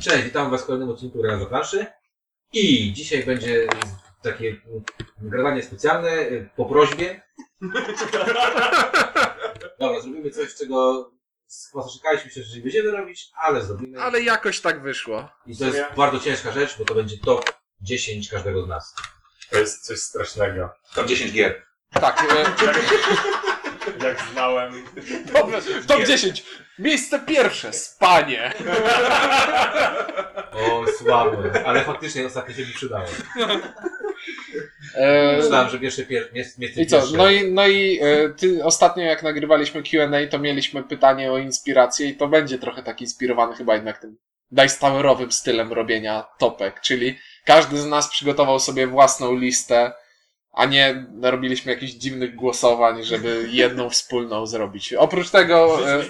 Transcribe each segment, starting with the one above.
Cześć, witam Was w kolejnym odcinku Grania planszy. I dzisiaj będzie takie nagrywanie specjalne y, po prośbie. Dobra, zrobimy coś, czego spotkaliśmy się, że nie będziemy robić, ale zrobimy. Ale jakoś tak wyszło. I to jest bardzo ciężka rzecz, bo to będzie top 10 każdego z nas. To jest coś strasznego. Top 10 gier. Tak, e, Jak znałem. dobra, top 10. Miejsce pierwsze, spanie. O, słabo. Ale faktycznie ostatnio się mi przydało. E, Myślałem, że pierwsze pier... miejsce I co? pierwsze. No i, no i e, ty ostatnio jak nagrywaliśmy Q&A, to mieliśmy pytanie o inspirację i to będzie trochę tak inspirowany chyba jednak tym Dice Towerowym stylem robienia topek, czyli każdy z nas przygotował sobie własną listę, a nie robiliśmy jakichś dziwnych głosowań, żeby jedną wspólną zrobić. Oprócz tego... E,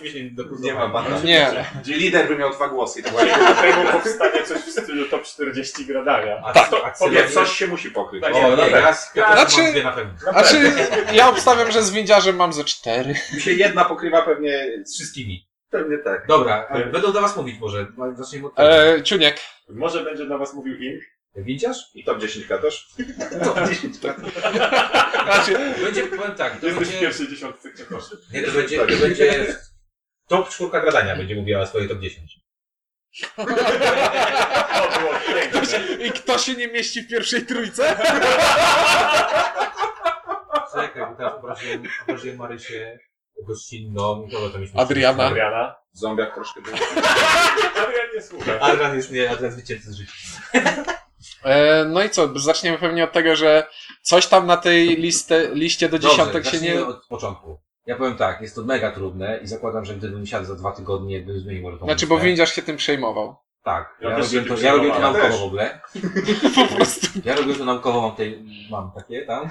nie ma bana. nie, Gdzie lider by miał dwa głosy. Tak dlatego powstanie coś w stylu top 40 gradania. A Tak. Cylon- coś się musi pokryć. Tak, O, nie, dobra, nie. ja, Znaczy- mam dwie na pewno. Znaczy, ja obstawiam, że z windziarzem mam ze cztery. Mi się jedna pokrywa pewnie... Z wszystkimi. Pewnie tak. Dobra, będą do Was mówić może. Zacznijmy od tego. E, Ciuniek, Może będzie dla was mówił Ink. Widzisz? I top 10 katosz? Top 10. znaczy, Będzie, powiem tak, to Jesteś w będzie, pierwszej dziesiątce Katoszy. nie, to będzie, to będzie top czwórka gradania będzie mówiła swoje top 10. To było piękne. i kto się nie mieści w pierwszej trójce? Czekaj, bo teraz obraziłem, obraziłem Marysię gościnną. Kogo to mieliśmy? Adriana. Adriana. Zombiak troszkę był. Adrian nie słucha. Adrian jest, nie, Adrian z życia. E, no i co, zaczniemy pewnie od tego, że coś tam na tej listę, liście do dziesiątek się nie... od początku. Ja powiem tak, jest to mega trudne i zakładam, że gdybym siadł za dwa tygodnie, bym zmienił może tą Znaczy, bo listę. windziarz się tym przejmował. Tak, Ja ja, też się to, tym ja robiłem to przejmowałem. naukowo w ogóle. Po prostu. Ja robiłem to naukowo, mam, tej, mam takie tam.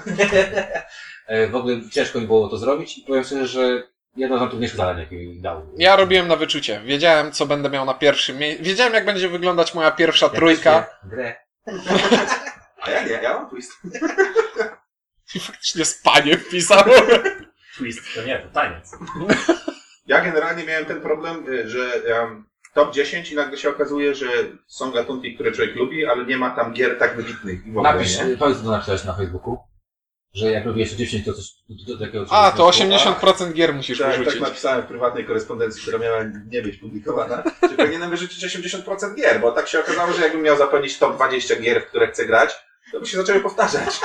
E, w ogóle ciężko mi było to zrobić i powiem szczerze, że jedno z najtrudniejszych zadań, jakie mi dał. Ja robiłem na wyczucie. Wiedziałem, co będę miał na pierwszym miejscu. Wiedziałem, jak będzie wyglądać moja pierwsza Jak trójka. piszę Grę. A ja nie, ja mam twist. I faktycznie spanie wpisał. Twist to nie, to taniec. Ja generalnie miałem ten problem, y, że um, top 10 i nagle się okazuje, że są gatunki, które człowiek lubi, ale nie ma tam gier tak wybitnych. i w ogóle, Napisz, nie? powiedz co to napisałeś na Facebooku, że jak jeszcze 10, to coś do, do takiego... A, to czegoś- 80% gier musisz Tak, tak wyrzucić. napisałem w prywatnej korespondencji, która miała nie być publikowana, że powinienem wyrzucić 80% gier, bo tak się okazało, że jakbym miał zapełnić top 20 gier, w które chcę grać, to by się zaczęły powtarzać.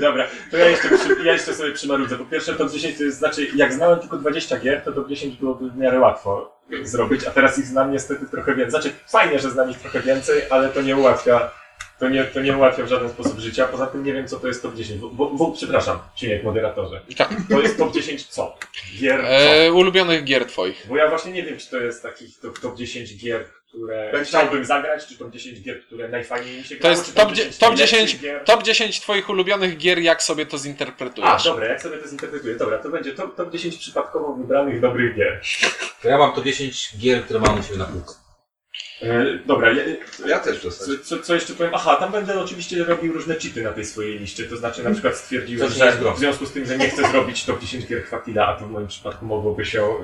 Dobra, to ja jeszcze, ja jeszcze sobie przymarudzę. Po pierwsze, top 10 to jest, znaczy, jak znałem tylko 20 gier, to top 10 byłoby w miarę łatwo zrobić, a teraz ich znam niestety trochę więcej. Znaczy, fajnie, że znam ich trochę więcej, ale to nie ułatwia, to nie, to nie ułatwia w żaden sposób życia. Poza tym nie wiem, co to jest top 10. Bo, bo, bo przepraszam, Ciuniek, moderatorze. Tak. To jest top 10 co? Gier co? E, ulubionych gier twoich. Bo ja właśnie nie wiem, czy to jest takich top, top 10 gier, które Będzie- chciałbym zagrać, czy top 10 gier, które najfajniej mi się To grało, jest czy top, dzie- top, najlepszych 10, gier. top 10 twoich ulubionych gier, jak sobie to A, zinterpretujesz. dobra, jak sobie to zinterpretuję? Dobra, to będzie top, top 10 przypadkowo wybranych dobrych gier. To ja mam to 10 gier, które mam u siebie na półce. E, dobra, ja, Ja też co, co, co jeszcze powiem? Aha, tam będę oczywiście robił różne cheaty na tej swojej liście, to znaczy na przykład stwierdziłem, Coś nie że w związku z tym, że nie chcę zrobić top 10 gier Chwatila, a to w moim przypadku mogłoby się e,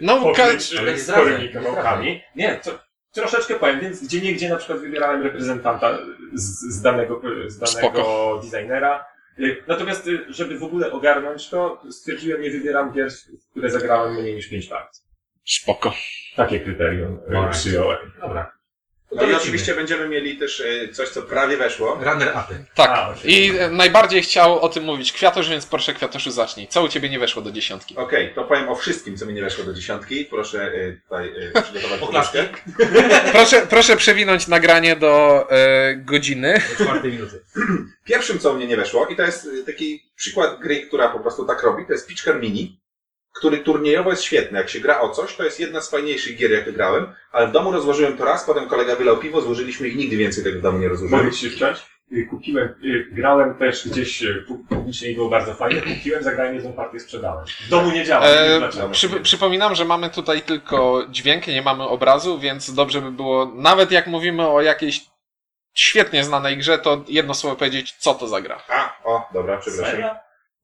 No, ka- pokryć ale e, nie sporymi nie kawałkami. Nie, to, troszeczkę powiem, więc gdzie niegdzie na przykład wybierałem reprezentanta z, z danego, z danego designera. Natomiast, żeby w ogóle ogarnąć to, stwierdziłem, nie wybieram gier, w które zagrałem mniej niż 5 lat. Spoko. Takie kryterium y, Alright. przyjąłem. Dobra. No i oczywiście będziemy mieli też e, coś, co prawie weszło. Runner upy. Tak. A. I e, najbardziej chciał o tym mówić Kwiatosz, więc proszę Kwiatoszu zacznij. Co u ciebie nie weszło do dziesiątki? Okej, to powiem o wszystkim, co mi nie weszło do dziesiątki. Proszę e, tutaj e, przygotować poduszkę. Proszę, proszę przewinąć nagranie do e, godziny. Do czwartej minuty. Pierwszym, co u mnie nie weszło, i to jest e, taki przykład gry, która po prostu tak robi, to jest Pitchcar Mini, który turniejowo jest świetny. Jak się gra o coś, to jest jedna z fajniejszych gier, jakie grałem, ale w domu rozłożyłem to raz, potem kolega wylał piwo, złożyliśmy i nigdy więcej tego w domu nie rozłożyłem. Mogę się wciąć? Y, Kupiłem, y, grałem też gdzieś y, pu- publicznie i było bardzo fajne. Kupiłem, zagrałem jedną partię, sprzedałem. W domu nie działa, nie wiem E, przy, przypominam, że mamy tutaj tylko dźwięk, nie mamy obrazu, więc dobrze by było, nawet jak mówimy o jakiejś świetnie znanej grze, to jedno słowo powiedzieć, co to za gra. A, o, dobra, przepraszam. Serio?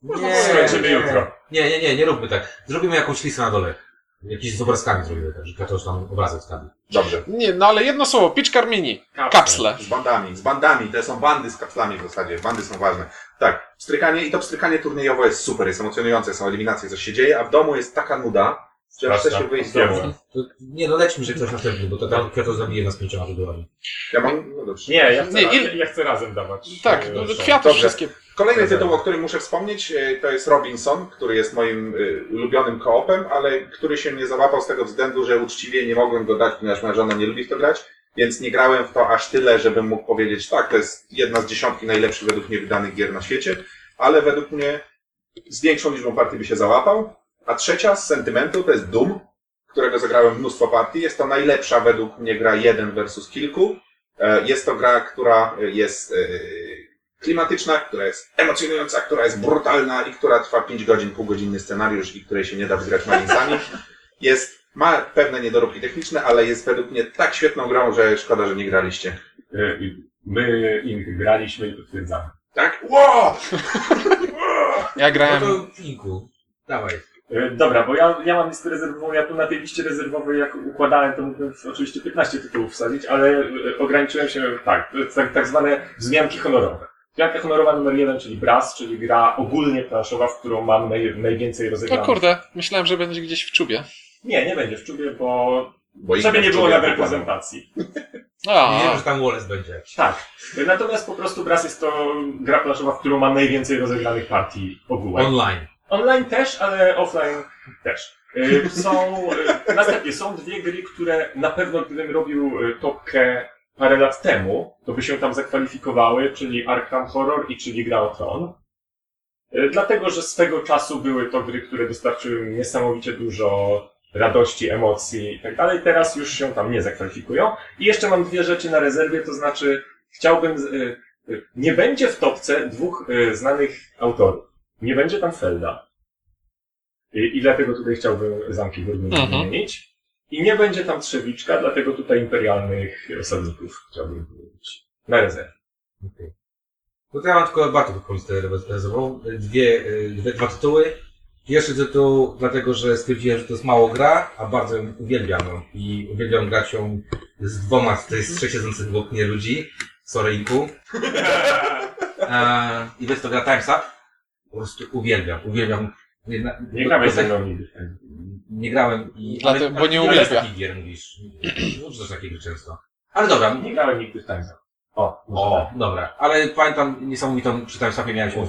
Nie, Skończymy jutro. Nie, nie, nie, nie róbmy tak. Zrobimy jakąś listę na dole. Jakiś z obrazkami zrobimy, tak, że Kratos tam obrazek wstawi. Dobrze. Nie, no ale jedno słowo, Pitchcar Mini. Kapsle. Z bandami, z bandami. To są bandy z kapslami w zasadzie. Bandy są ważne. Tak, pstrykanie i to pstrykanie turniejowe jest super, jest emocjonujące, są eliminacje, coś się dzieje, a w domu jest taka nuda, że aż chce się wyjść z domu. To, nie, no lećmy, że ktoś następny, bo to tam Kratos zabije nas pięcioma żydłami. Ja mam, no dobrze. Nie, ja chcę, Nie, il- ja chcę razem dawać. Tak, e, no, kwiatów wszystkie. Kolejny tytuł, o którym muszę wspomnieć, e, to jest Robinson, który jest moim e, ulubionym koopem, ale który się nie załapał z tego względu, że uczciwie nie mogłem go dać, ponieważ moja żona nie lubi w to grać, więc nie grałem w to aż tyle, żebym mógł powiedzieć, tak, to jest jedna z dziesiątki najlepszych według mnie wydanych gier na świecie, ale według mnie z większą liczbą partii by się załapał. A trzecia z sentymentu to jest Doom, którego zagrałem mnóstwo partii. Jest to najlepsza według mnie gra jeden versus kilku. E, Jest to gra, która jest klimatyczna, która jest emocjonująca, która jest brutalna i która trwa 5 godzin, półgodzinny scenariusz i której się nie da wygrać malincami. Jest, ma pewne niedoróbki techniczne, ale jest według mnie tak świetną grą, że szkoda, że nie graliście. E, My im graliśmy i potwierdzamy. Tak? Wow! Ja No grałem. to Finku, dawaj. E, Dobra, bo ja, ja mam listę rezerwową, ja tu na tej liście rezerwowej jak układałem, to mógłbym oczywiście 15 tytułów wsadzić, ale e, ograniczyłem się, tak, to jest tak, tak zwane wzmianki honorowe. Wzmianka honorowa numer jeden, czyli Brass, czyli gra ogólnie planszowa, w którą mam naj, najwięcej No rozegranych. kurde, myślałem, że będzie gdzieś w czubie. Nie, nie będzie w czubie, bo Bo żeby nie było czuję nawet dokładnie. prezentacji. A, Nie wiem, że tam Wallace będzie jakiś. Tak. Natomiast po prostu Brass jest to gra planszowa, w którą mam najwięcej rozegranych partii ogółem. Online. Online też, ale offline też. Y, Są, y, następnie są dwie gry, które na pewno gdybym robił y, topkę parę lat temu, to by się tam zakwalifikowały, czyli Arkham Horror i czyli Gra o Tron. Y, Dlatego, że swego czasu były to gry, które dostarczyły mi niesamowicie dużo radości, emocji i tak dalej. Teraz już się tam nie zakwalifikują. I jeszcze mam dwie rzeczy na rezerwie, to znaczy chciałbym... y, y, Nie będzie w topce dwóch znanych autorów. Nie będzie tam Felda. I, i dlatego tutaj chciałbym zamki Mhm. wymienić. I nie będzie tam Trzewiczka, dlatego tutaj imperialnych osadników chciałbym wymienić. Na rezerwę. Okej. No to ja mam tylko listę rezerwową. Dwie, y, dwie, dwa tytuły. Pierwszy tytuł, dlatego że stwierdziłem, że to jest mało gra, a bardzo ją uwielbiam. ją. I uwielbiam grać ją z dwoma z z trzech siedzących obok mnie ludzi. Sorry, Inku. E, I jest to gra Time's Up. Po prostu uwielbiam, uwielbiam. Nie, na- Nie grałeś do- ze mną nigdy. Nie grałem i... Dlatego- bo nie ale uwielbia. takich gier mówisz. Też takie gry często. Ale dobra, Nie grałem nigdy w Time's Up. O, o, tak. dobra. Ale pamiętam niesamowitą, przy Time Stopie mieliśmy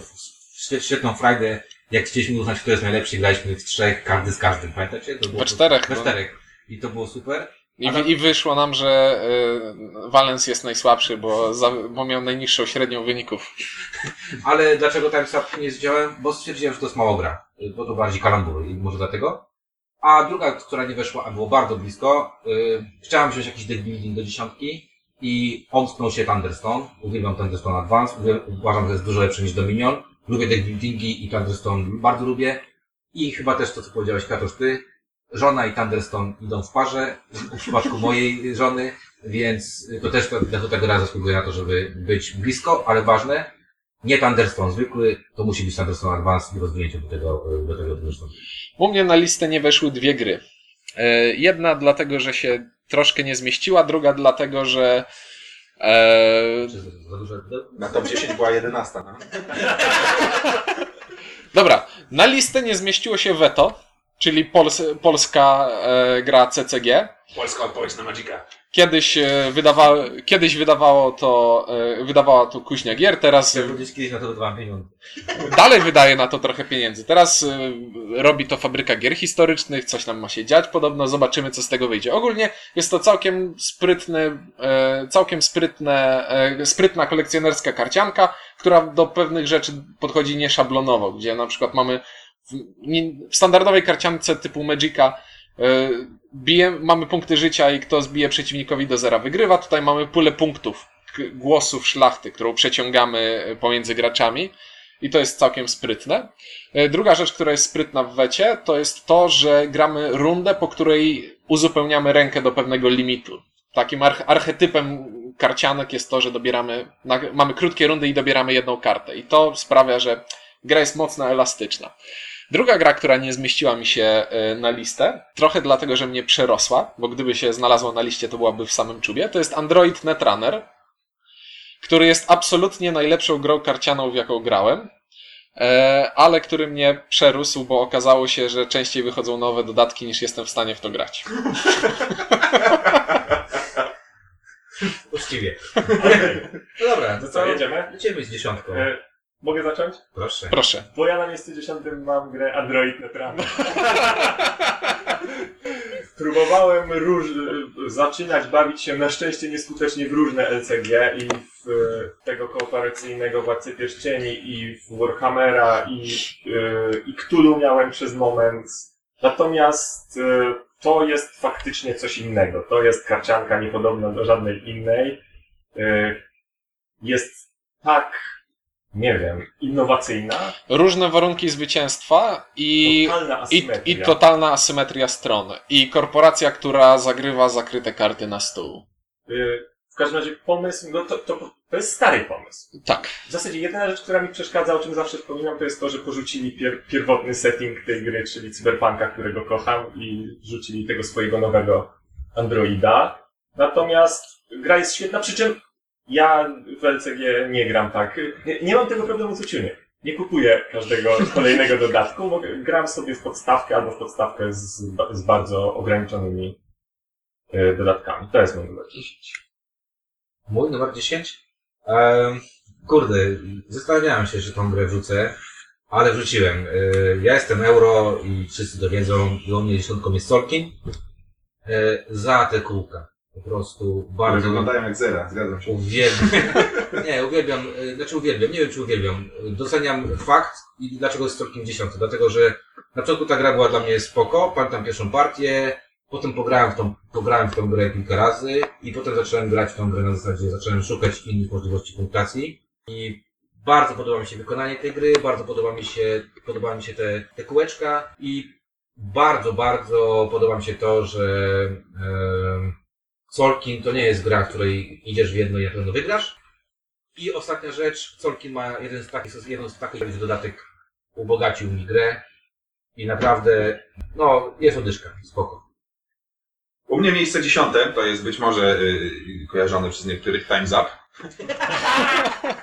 świetną frajdę. Jak chcieliśmy uznać, kto jest najlepszy, graliśmy w trzech, każdy z każdym. Pamiętacie? To było We czterech, We czterech. I to było super. I, I wyszło nam, że y, Valens jest najsłabszy, bo, za, bo miał najniższą średnią wyników. Ale dlaczego Time Stop nie zdziałałem? Bo stwierdziłem, że to jest mało gra. Bo to bardziej kalambury i może dlatego. A druga, która nie weszła, a było bardzo blisko, yy, chciałem wziąć jakiś deck building do dziesiątki i omsknął się Thunderstone. Uwielbiam Thunderstone Advance. Uważam, że jest dużo lepszy niż Dominion. Lubię deck buildingi i Thunderstone bardzo lubię. I chyba też to, co powiedziałeś, Katosz, ty. Żona i Thunderstone idą w parze, w przypadku mojej żony, więc to też to tego razu zasługuje na to, żeby być blisko, ale ważne. Nie Thunderstone zwykły, to musi być Thunderstone Advance i rozwinięcie do tego, do tego Thunderstone. U mnie na listę nie weszły dwie gry. E, Jedna dlatego, że się troszkę nie zmieściła, druga dlatego, że e, dużo? Na top 10 była 11. No? Dobra, na listę nie zmieściło się Veto, czyli pols polska e, gra CCG. Polska odpowiedź na Magica. Kiedyś, e, wydawa kiedyś wydawało to, e, wydawała to kuźnia gier, teraz gdzieś kiedyś na to wydawałem pieniądze. dalej wydaje na to trochę pieniędzy. Teraz e, robi to fabryka gier historycznych, coś nam ma się dziać podobno, zobaczymy co z tego wyjdzie. Ogólnie jest to całkiem sprytny, e, całkiem sprytne, e, sprytna kolekcjonerska karcianka, która do pewnych rzeczy podchodzi nieszablonowo, gdzie na przykład mamy w, standardowej karciance typu Magica e, bije, mamy punkty życia i kto zbije przeciwnikowi do zera wygrywa. Tutaj mamy pulę punktów, głosów szlachty, którą przeciągamy e, pomiędzy graczami. I to jest całkiem sprytne. E, Druga rzecz, która jest sprytna w wecie, to jest to, że gramy rundę, po której uzupełniamy rękę do pewnego limitu. Takim arch- archetypem karcianek jest to, że dobieramy, mamy krótkie rundy i dobieramy jedną kartę. I to sprawia, że gra jest mocno elastyczna. Druga gra, która nie zmieściła mi się y, na listę, trochę dlatego, że mnie przerosła, bo gdyby się znalazła na liście, to byłaby w samym czubie, to jest Android Netrunner, który jest absolutnie najlepszą grą karcianą, w jaką grałem, e, ale który mnie przerósł, bo okazało się, że częściej wychodzą nowe dodatki, niż jestem w stanie w to grać. Uczciwie. Okej, No dobra, to co, jedziemy? Lecimy z dziesiątką. Mogę zacząć? Proszę. Proszę. Bo ja na miejscu dziesiątym mam grę Android Netrunner. Próbowałem róż... zaczynać bawić się na szczęście nieskutecznie w różne LCG i w e, tego kooperacyjnego Władcy Pierścieni i w Warhammera i, e, i Cthulhu miałem przez moment. Natomiast e, to jest faktycznie coś innego. To jest karcianka niepodobna do żadnej innej. Jest tak, nie wiem, innowacyjna, Różne warunki zwycięstwa i, totalna i, asymetria. i totalna asymetria stron. I korporacja, która zagrywa zakryte karty na stół. Y, W każdym razie pomysł, no to, to, to jest stary pomysł. Tak. W zasadzie jedyna rzecz, która mi przeszkadza, o czym zawsze wspominam, to jest to, że porzucili pier pierwotny setting tej gry, czyli cyberpunka, którego kocham i rzucili tego swojego nowego androida. Natomiast gra jest świetna, przy czym ja w LCG nie gram tak. Nie, nie mam tego problemu co Ciunie. Nie kupuję każdego kolejnego dodatku. Mogę, gram sobie w podstawkę albo w podstawkę z, z bardzo ograniczonymi y, dodatkami. To jest mój numer 10. Mój numer 10? Ehm, kurde, zastanawiałem się, że tą grę wrzucę, ale wrzuciłem. E, ja jestem euro i wszyscy to wiedzą i u mnie dziesiątką jest Solkin. E, za te kółka. Po prostu Bardzo wyglądają jak zera, zgadzam się. uwielbiam. Nie, uwielbiam, e, znaczy uwielbiam, nie wiem czy uwielbiam. Doceniam fakt i dlaczego jest Solkin 10. Dlatego, że na początku ta gra była dla mnie spoko, pamiętam pierwszą partię, Potem pograłem w, tą, pograłem w tą grę kilka razy i potem zacząłem grać w tą grę na zasadzie, zacząłem szukać innych możliwości punktacji i bardzo podoba mi się wykonanie tej gry, bardzo podoba mi się, podoba mi się te, te kółeczka i bardzo, bardzo podoba mi się to, że e, Solkin to nie jest gra, w której idziesz w jedno i na pewno wygrasz. I ostatnia rzecz, Solkin ma jeden z takich, jeden z takich dodatek ubogacił mi grę i naprawdę, no, jest odyszka, spoko. U mnie miejsce dziesiąte to jest być może y, kojarzone przez niektórych Time's Up.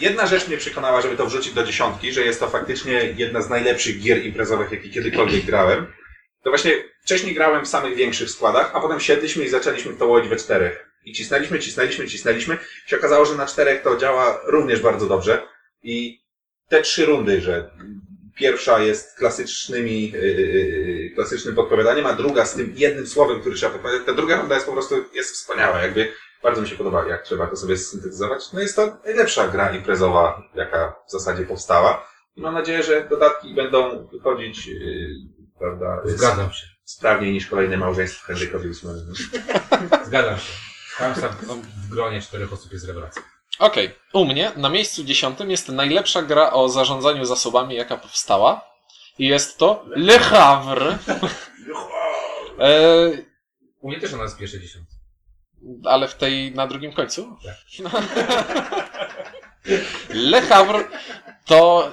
Jedna rzecz mnie przekonała, żeby to wrzucić do dziesiątki, że jest to faktycznie jedna z najlepszych gier imprezowych, jakie kiedykolwiek grałem. To właśnie wcześniej grałem w samych większych składach, a potem siedliśmy i zaczęliśmy to łowić we czterech. I cisnęliśmy, cisnęliśmy, cisnęliśmy. I się okazało, że na czterech to działa również bardzo dobrze. I te trzy rundy, że pierwsza jest klasycznymi, yy, klasycznym podpowiadaniem, a druga z tym jednym słowem, który trzeba podpowiadać. Ta druga runda jest po prostu jest wspaniała. Jakby bardzo mi się podoba, jak trzeba to sobie syntetyzować. No jest to najlepsza gra imprezowa, jaka w zasadzie powstała. I mam nadzieję, że dodatki będą wychodzić, yy, prawda, Zgadzam się. sprawniej niż kolejne małżeństwo Henryka Wilsona. Zgadzam się. Tam sam w gronie czterech osób jest rewelacja. Okej, u mnie na miejscu dziesiątym jest najlepsza gra o zarządzaniu zasobami, jaka powstała. I jest to Le Havre. e, U mnie też ona jest pierwsze dziesiąte. ale w tej na drugim końcu? Tak. No. Le Havre to.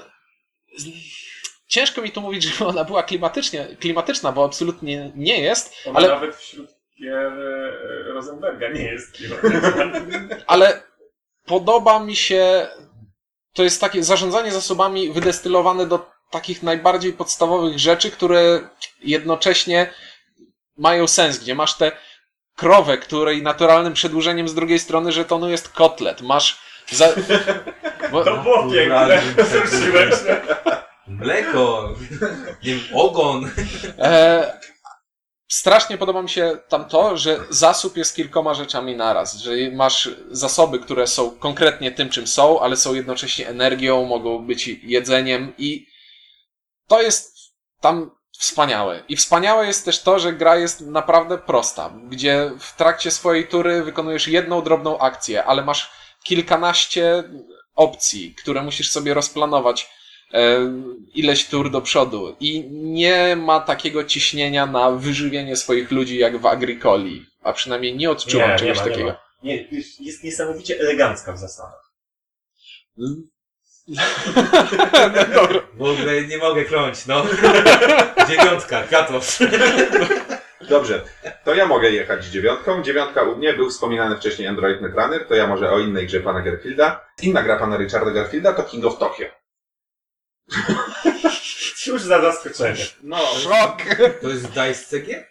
Ciężko mi tu mówić, że ona była klimatycznie, klimatyczna, bo absolutnie nie jest, Ona ale, nawet wśród gier e, Rosenberga nie jest ale podoba mi się. To jest takie zarządzanie zasobami wydestylowane do takich najbardziej podstawowych rzeczy, które jednocześnie mają sens, gdzie masz tę krowę, której naturalnym przedłużeniem z drugiej strony żetonu jest kotlet. Masz. Za... Bo... To było piękne. Się. Mleko, nie wiem, ogon. E, strasznie podoba mi się tam to, że zasób jest kilkoma rzeczami naraz. Że masz zasoby, które są konkretnie tym, czym są, ale są jednocześnie energią, mogą być jedzeniem i to jest tam wspaniałe. I wspaniałe jest też to, że gra jest naprawdę prosta, gdzie w trakcie swojej tury wykonujesz jedną drobną akcję, ale masz kilkanaście opcji, które musisz sobie rozplanować ileś tur do przodu i nie ma takiego ciśnienia na wyżywienie swoich ludzi jak w Agricoli, a przynajmniej nie odczuwam Nie, nie czegoś ma, nie takiego. ma. Nie, jest niesamowicie elegancka w zasadach. Dobra. W ogóle nie mogę kląć, no. Dziewiątka, Katos. Dobrze, to ja mogę jechać dziewiątką. Dziewiątka u mnie był wspominany wcześniej Android Netrunner, to ja może o innej grze pana Garfielda. Inna gra pana Richarda Garfielda to King of Tokyo. Cóż za zaskoczenie. No, Szok! To jest Dice CG?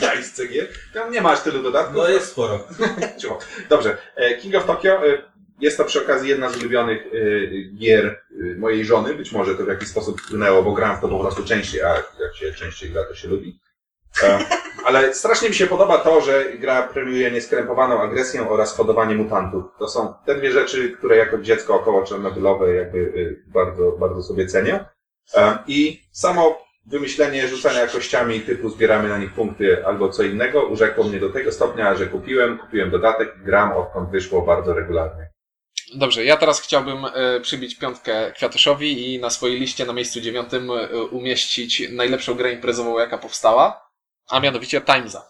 daj z CG. Tam nie masz tylu dodatków. No jest sporo. Cicho. Dobrze, e, King of Tokyo e, jest to przy okazji jedna z ulubionych e, gier mojej żony. Być może to w jakiś sposób wpłynęło, bo gram w to po prostu częściej, a jak się częściej gra, to się lubi. E, Ale strasznie mi się podoba to, że gra premiuje nieskrępowaną agresję oraz hodowanie mutantów. To są te dwie rzeczy, które jako dziecko około czarnobylowe jakby e, bardzo, bardzo sobie cenię. E, I samo wymyślenie rzucania jakościami typu zbieramy na nich punkty albo co innego urzekło mnie do tego stopnia, że kupiłem, kupiłem dodatek i gram odkąd wyszło bardzo regularnie. Dobrze, ja teraz chciałbym e, przybić piątkę Kwiatoszowi i na swojej liście na miejscu dziewiątym umieścić najlepszą grę imprezową, jaka powstała, a mianowicie Time's Up.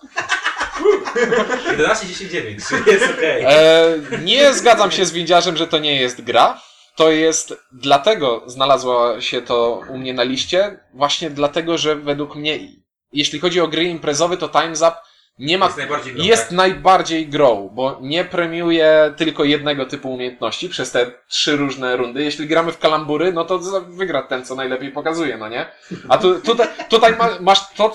11, 10, 9, czyli jest okej. E, nie zgadzam się z windziarzem, że to nie jest gra. To jest dlatego znalazło się to u mnie na liście, właśnie dlatego, że według mnie, jeśli chodzi o gry imprezowe, to Time's Up nie ma Jest najbardziej grą, jest tak? najbardziej grą, bo nie premiuje tylko jednego typu umiejętności przez te trzy różne rundy. Jeśli gramy w kalambury, no to wygra ten, co najlepiej pokazuje, no nie? A tu, tutaj, tutaj ma, masz to.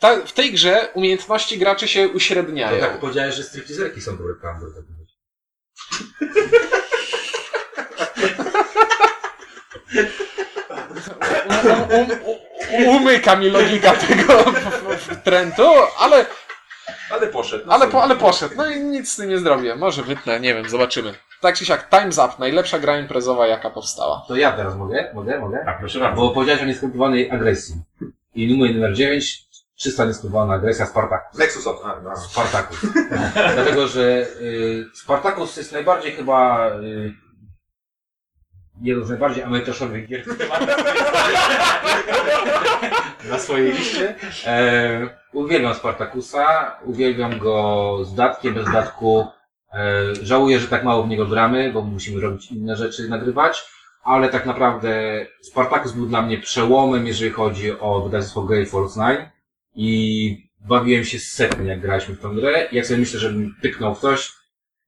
Ta, w tej grze umiejętności graczy się To uśredniają. tak powiedziałeś, że stripteaserki są dobre klambury. Tak Umyka mi logika tego trendu, ale, Ale poszedł. no ale, po, ale poszedł. No i nic z tym nie zrobię. Może wytnę, nie wiem, zobaczymy. Tak czy siak, Time's Up, najlepsza gra imprezowa, jaka powstała. To ja teraz mogę? Mogę? Mogę? A proszę bardzo. Bo powiedziałeś o nieskrępowanej agresji. I numer numer 9, czysta nieskrępowana agresja Spartakus. Nexus no. Spartakus. Dlatego, że y, Spartakus jest najbardziej chyba y, jedną z najbardziej amatorzowych gier, na swojej liście. E, uwielbiam Spartakusa, uwielbiam go z datkiem, bez datku. E, żałuję, że tak mało w niego gramy, bo musimy robić inne rzeczy, nagrywać. Ale tak naprawdę Spartacus był dla mnie przełomem, jeżeli chodzi o wydawnictwo Gay Force 9 i bawiłem się setnie, jak graliśmy w tę grę. Jak sobie myślę, żebym tyknął w coś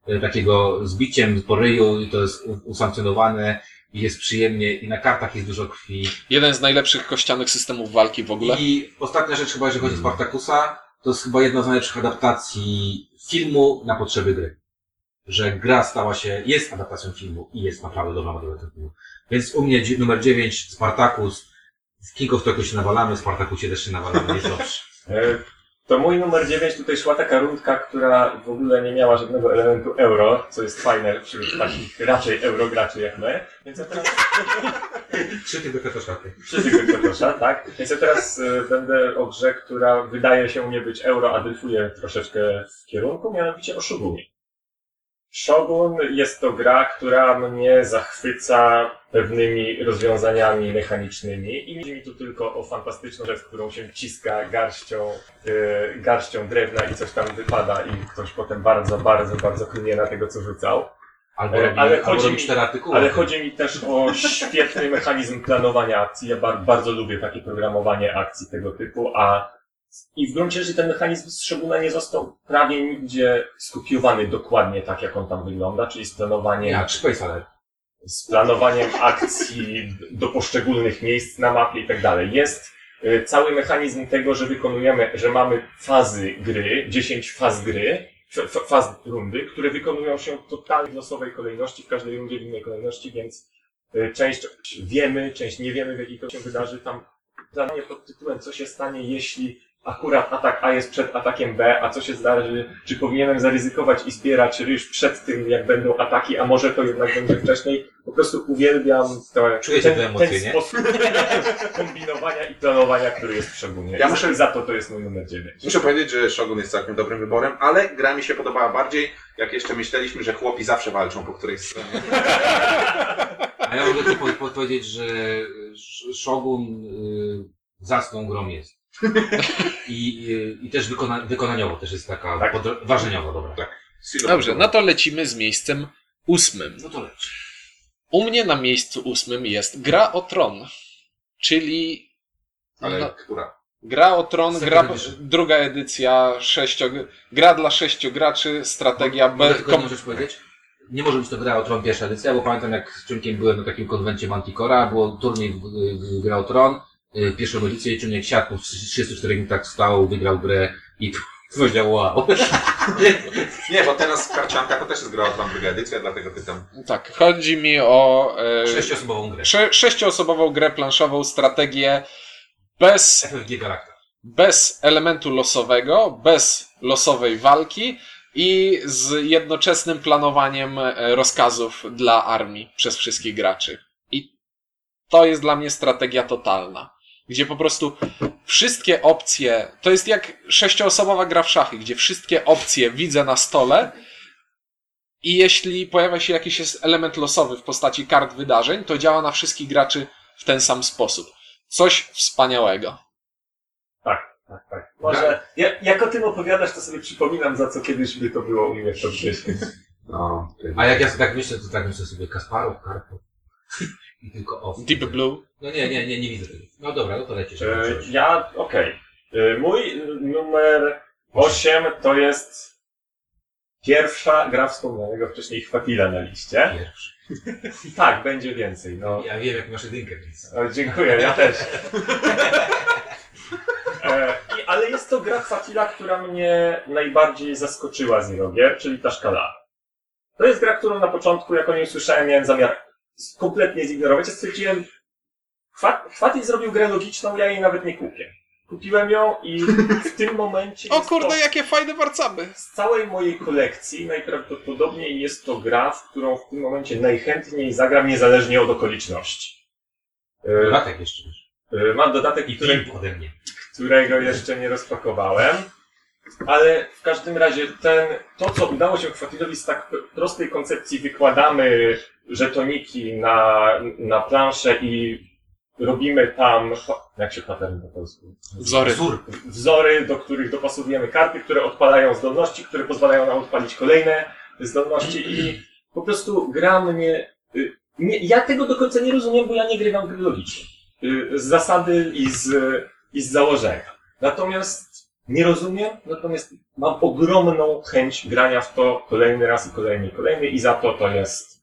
e, takiego zbiciem po ryju i to jest usankcjonowane i jest przyjemnie i na kartach jest dużo krwi. Jeden z najlepszych kościanych systemów walki w ogóle. I ostatnia rzecz chyba, jeżeli chodzi o Spartakusa, to jest chyba jedna z najlepszych adaptacji filmu na potrzeby gry. Że gra stała się, jest adaptacją filmu i jest naprawdę dobrą adaptacją filmu. Więc u mnie numer 9, Spartacus. W King of Tokyo się nawalamy, w Spartakusie też się nawalamy, jest dobrze. E, To mój numer 9 tutaj szła taka rundka, która w ogóle nie miała żadnego elementu euro, co jest fajne wśród takich raczej eurograczy jak my. Więc ja teraz Trzy tylko katoszaty. Wszyscy Kotosza, tak? Więc ja teraz e, będę o grze, która wydaje się nie być euro, a dryfuje troszeczkę w kierunku, mianowicie o Shogunie. Shogun jest to gra, która mnie zachwyca pewnymi rozwiązaniami mechanicznymi i nie chodzi mi tu tylko o fantastyczną rzecz, którą się ciska garścią, e, garścią drewna i coś tam wypada i ktoś potem bardzo, bardzo, bardzo klnie na tego, co rzucał. Albo E, robi, ale albo chodzi mi- cztery artykuły. Ale chodzi mi też o świetny mechanizm planowania akcji. Ja bar- bardzo lubię takie programowanie akcji tego typu, a i w gruncie rzeczy ten mechanizm Shoguna nie został prawie nigdzie skopiowany dokładnie tak, jak on tam wygląda, czyli z planowaniem, Jak Space z planowaniem akcji do poszczególnych miejsc na mapie i tak dalej. Jest y, cały mechanizm tego, że wykonujemy, że mamy fazy gry, 10 faz gry, faz rundy, które wykonują się totalnie w losowej kolejności, w każdej rundzie w innej kolejności, więc y, część wiemy, część nie wiemy, w jakiej to się wydarzy. Tam zadanie pod tytułem, co się stanie, jeśli akurat atak A jest przed atakiem B, a co się zdarzy, czy powinienem zaryzykować i zbierać ryż przed tym, jak będą ataki, a może to jednak będzie wcześniej. Po prostu uwielbiam to, Czujecie ten, te emocje, ten nie? sposób kombinowania i planowania, który jest w Shogunie. Ja muszę- za to to jest mój numer 9. Muszę powiedzieć, że Shogun jest całkiem dobrym wyborem, ale gra mi się podobała bardziej, jak jeszcze myśleliśmy, że chłopi zawsze walczą po którejś stronie. A ja mogę tylko po- podpowiedzieć, że Sh- Shogun y, zacną grą jest. I, y, i też wykona, wykonaniowo też jest taka, Tak. ważeniowo dobra. Tak. Dobrze, no to lecimy z miejscem ósmym. No to leci. U mnie na miejscu ósmym jest Gra o Tron, czyli Ale no, która? Gra o Tron, gra, druga edycja, sześcio, gra dla sześciu graczy, strategia Mogę bez... tylko jedną rzecz powiedzieć? Nie może być to gra o Tron pierwsza edycja, bo pamiętam jak z członkiem byłem na takim konwencie Manticora, było turniej w, w, w gra o Tron, pierwszą edycję i członek siadł po 34 minutach wstał, wygrał grę i powiedział wow. Nie, bo teraz karcianka to też jest gra o Tron druga edycja, dlatego pytam. Tak, chodzi mi o e, Sześciosobową grę. sze, sześcioosobową grę planszową, strategię bez FFG Galacta. bez elementu losowego, bez losowej walki i z jednoczesnym planowaniem e, rozkazów dla armii przez wszystkich graczy. I to jest dla mnie strategia totalna. Gdzie po prostu wszystkie opcje, to jest jak sześcioosobowa gra w szachy, gdzie wszystkie opcje widzę na stole i jeśli pojawia się jakiś element losowy w postaci kart wydarzeń, to działa na wszystkich graczy w ten sam sposób. Coś wspaniałego. Tak, tak. Może ja, jak o tym opowiadasz, to sobie przypominam, za co kiedyś by to było u mnie w top 10. No, A jak ja sobie tak myślę, to tak myślę sobie Kasparow, Karpow i tylko off. Deep Blue. No nie, nie, nie, nie widzę tego. No dobra, no to lecisz. E, ja, okej. E, Mój numer 8 to jest pierwsza gra wspomnianego wcześniej Chwatila na liście. Pierwszy. Tak, będzie więcej. No, Ja wiem, jak masz jedynkę, więc... o, dziękuję, ja też. E, i, ale jest to gra Chwatila, która mnie najbardziej zaskoczyła z jego gier, czyli ta szkala. To jest gra, którą na początku, jak o niej usłyszałem, miałem zamiar kompletnie zignorować. Ja stwierdziłem, Chwatil zrobił grę logiczną, ja jej nawet nie kupię. Kupiłem ją i w tym momencie. O kurde, to, jakie fajne warcaby! z całej mojej kolekcji najprawdopodobniej jest to gra, w którą w tym momencie najchętniej zagram niezależnie od okoliczności. E, Dodatek jeszcze. e, Mam dodatek, I który, ode mnie. którego jeszcze nie rozpakowałem. Ale w każdym razie ten, to, co udało się Chwatilowi z tak prostej koncepcji, wykładamy żetoniki na, na planszę i robimy tam, jak się pattern po polsku? Wzory. Wzór. wzory, do których dopasowujemy karty, które odpalają zdolności, które pozwalają nam odpalić kolejne zdolności i po prostu gra mnie... y, Nie, ja tego do końca nie rozumiem, bo ja nie grywam w gry logicznie. Y, Z zasady i z, i z założenia. Natomiast nie rozumiem, natomiast mam ogromną chęć grania w to kolejny raz i kolejny i kolejny i za to to jest...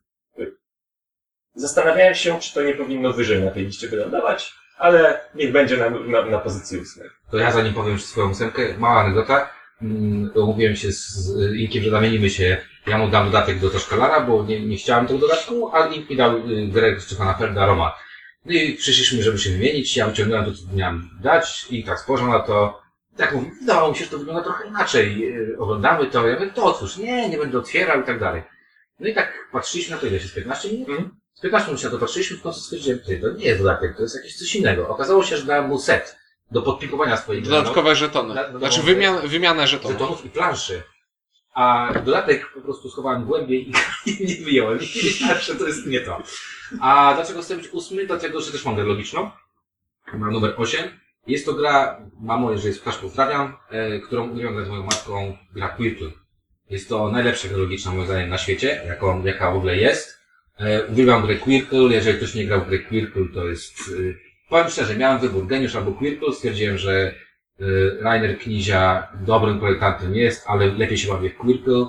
Zastanawiałem się, czy to nie powinno wyżej na tej liście wylądować, ale niech będzie na, na, na pozycji ósmej. To ja zanim powiem swoją ósemkę, mała anegdota. Mm, Umówiłem się z z Inkiem, że zamienimy się. Ja mu dam dodatek do Toszkalara, bo nie, nie chciałem tego dodatku, a Ink mi dał y, grę Stefana Ferda, Roma. No i przyszliśmy, żeby się wymienić. Ja wyciągnąłem to, co miałem dać i tak spojrzał na to. Tak mówi, wydawało mi się, że to wygląda trochę inaczej. Y, Oglądamy to, ja mówię, to otwórz. Nie, nie będę otwierał i tak dalej. No i tak patrzyliśmy na to, ile się z 15 minut? Mhm. Z 15 minut się na to patrzyliśmy, w końcu stwierdziłem, ty, to nie jest dodatek, to jest jakieś coś innego. Okazało się, że dałem mu set do podpikowania swojej gry. Dodatkowe żetony. Na- na- Znaczy na- wymian, wymianę żetonów. żetonów i planszy. A dodatek po prostu schowałem głębiej i, nie wyjąłem. I że to jest nie to. A dlaczego chcę być ósmy? Dlatego, że też mam grę logiczną. Mam numer 8. Jest to gra, mamo, jeżeli też pozdrawiam, e, którą uwielbiam z moją matką, gra Quirtle. Jest to najlepsza gra logiczna moim zdaniem na świecie, jaką, jaka w ogóle jest. E, uwielbiam grę Quirtle, jeżeli ktoś nie grał w grę Quirtle, to jest... E, powiem szczerze, miałem wybór, Geniusz albo Quirtle, stwierdziłem, że Y, Rainer Knizia dobrym projektantem jest, ale lepiej się bawię w Quirtle.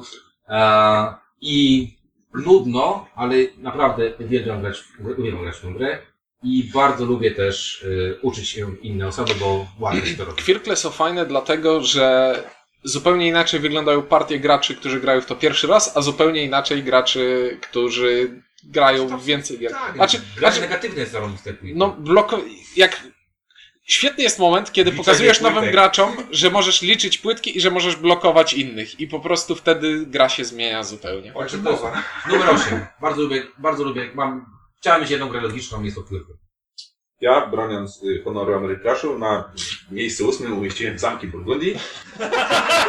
E, I nudno, ale naprawdę uwielbiam grać, uwielbiam grać w tę grę. I bardzo lubię też y, uczyć się inne osoby, bo łatwo się to robi. Quirkle są fajne dlatego, że zupełnie inaczej wyglądają partie graczy, którzy grają w to pierwszy raz, a zupełnie inaczej graczy, którzy grają w więcej gier. Tak, Znaczy, znaczy negatywne jest Quirtle. no bloko... jak... Świetny jest moment, kiedy Liczenie pokazujesz nowym płytek. graczom, że możesz liczyć płytki i że możesz blokować innych. I po prostu wtedy gra się zmienia zupełnie. Także to jest numer 8. Bardzo lubię, bardzo lubię, mam, chciałem mieć jedną grę logiczną, jest to Quirtle. Ja, broniąc y, honoru Amerykraszu, na miejscu ósmym umieściłem Zamki Burgundii.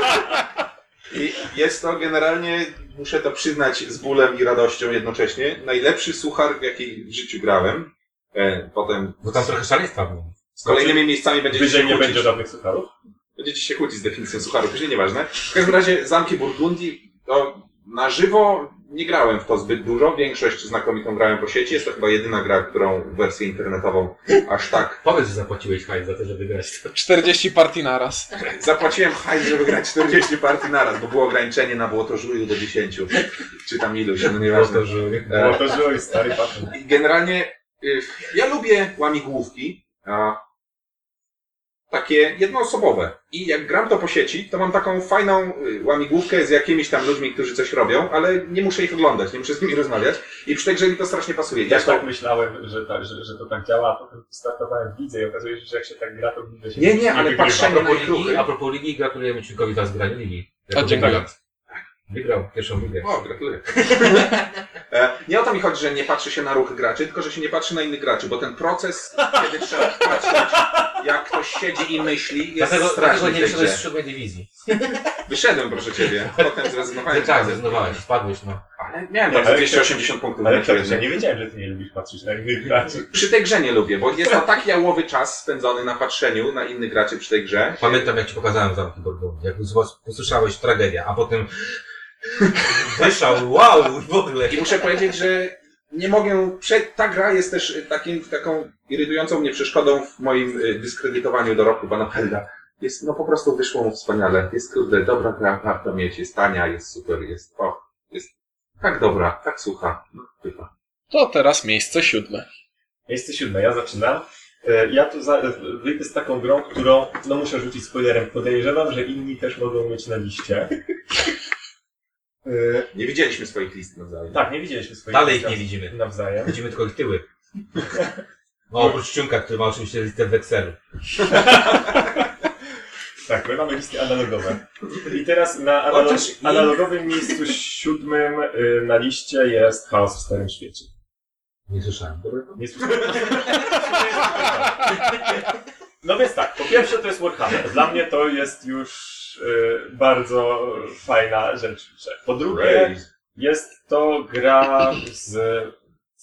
I jest to generalnie, muszę to przyznać z bólem i radością jednocześnie, najlepszy suchar, w jaki w życiu grałem. E, Potem Bo tam trochę szaleństwa było. z kolejnymi miejscami będziecie się Wyżej nie kłócić. będzie żadnych sucharów? Będziecie się kłócić z definicją sucharu, później nieważne. W każdym razie Zamki Burgundii, to na żywo nie grałem w to zbyt dużo, większość znakomitą grałem po sieci. Jest to chyba jedyna gra, którą wersję internetową aż tak. Powiedz, że zapłaciłeś hajs za to, żeby grać to. 40 partii naraz. Zapłaciłem hajs, żeby grać 40 partii naraz, bo było ograniczenie na było to żuju do 10. Czy tam iluś, no nieważne. Było to żyły, stary patent. I Generalnie y, ja lubię łamigłówki, a takie jednoosobowe. I jak gram to po sieci, to mam taką fajną y, łamigłówkę z jakimiś tam ludźmi, którzy coś robią, ale nie muszę ich oglądać, nie muszę z nimi rozmawiać. I przy tej grze mi to strasznie pasuje. Ja Też to... tak myślałem, że, tak, że, że to tak działa, a potem startowałem w lidze i okazuje się, że jak się tak gra, to w lidze się Nie, nie, ale wygrywa. Patrzenie- Fajne ligi, ruchy. a propos ligi, gratulujemy Ciukowi za zgranie ligi. A, dziękuję. Wygrał. Wygrał pierwszą ligę. O, gratuluję. E, nie o to mi chodzi, że nie patrzy się na ruchy graczy, tylko że się nie patrzy na innych graczy, bo ten proces, kiedy trzeba patrzeć, jak ktoś siedzi i myśli, jest Dlatego, straszny dlatego nie wyszedłeś z siódmej dywizji. Wyszedłem, proszę ciebie. Potem zrezygnowałem. z Tak, zrezygnowałeś, spadłeś, no. Ale miałem ale 280 punktów. Ale na to, średniej. ja nie wiedziałem, że ty nie lubisz patrzeć na innych graczy. Przy tej grze nie lubię, bo jest to tak jałowy czas spędzony na patrzeniu na innych graczy przy tej grze. Pamiętam, jak Ci pokazałem zamki Borgondi. Jak usłys- usłyszałeś tragedia, a potem wyszał, wow, w ogóle. I muszę powiedzieć, że nie mogę. Prze... Ta gra jest też takim, taką irytującą mnie przeszkodą w moim y, dyskredytowaniu dorobku pana Helda. Jest, no po prostu wyszło mu wspaniale. Jest kurde, dobra gra, warto mieć, jest tania, jest super, jest, o, jest tak dobra, tak sucha. No, chyba. To teraz miejsce siódme. Miejsce siódme, ja zaczynam. E, Ja tu za, wyjdę z taką grą, którą, no muszę rzucić spoilerem, podejrzewam, że inni też mogą mieć na liście. Nie widzieliśmy swoich list nawzajem. Tak, nie widzieliśmy swoich Dalej ich nie widzimy. nawzajem. Widzimy tylko ich tyły. No oprócz Ciunka, który ma oczywiście listę w Excelu. Tak, my mamy listy analogowe. I teraz na analo Chociaż i- analogowym miejscu siódmym y, na liście jest Chaos w Starym Świecie. Nie słyszałem. Nie słyszałem. No więc tak, po pierwsze to jest Warhammer. Dla mnie to jest już bardzo fajna rzecz. Po drugie jest to gra z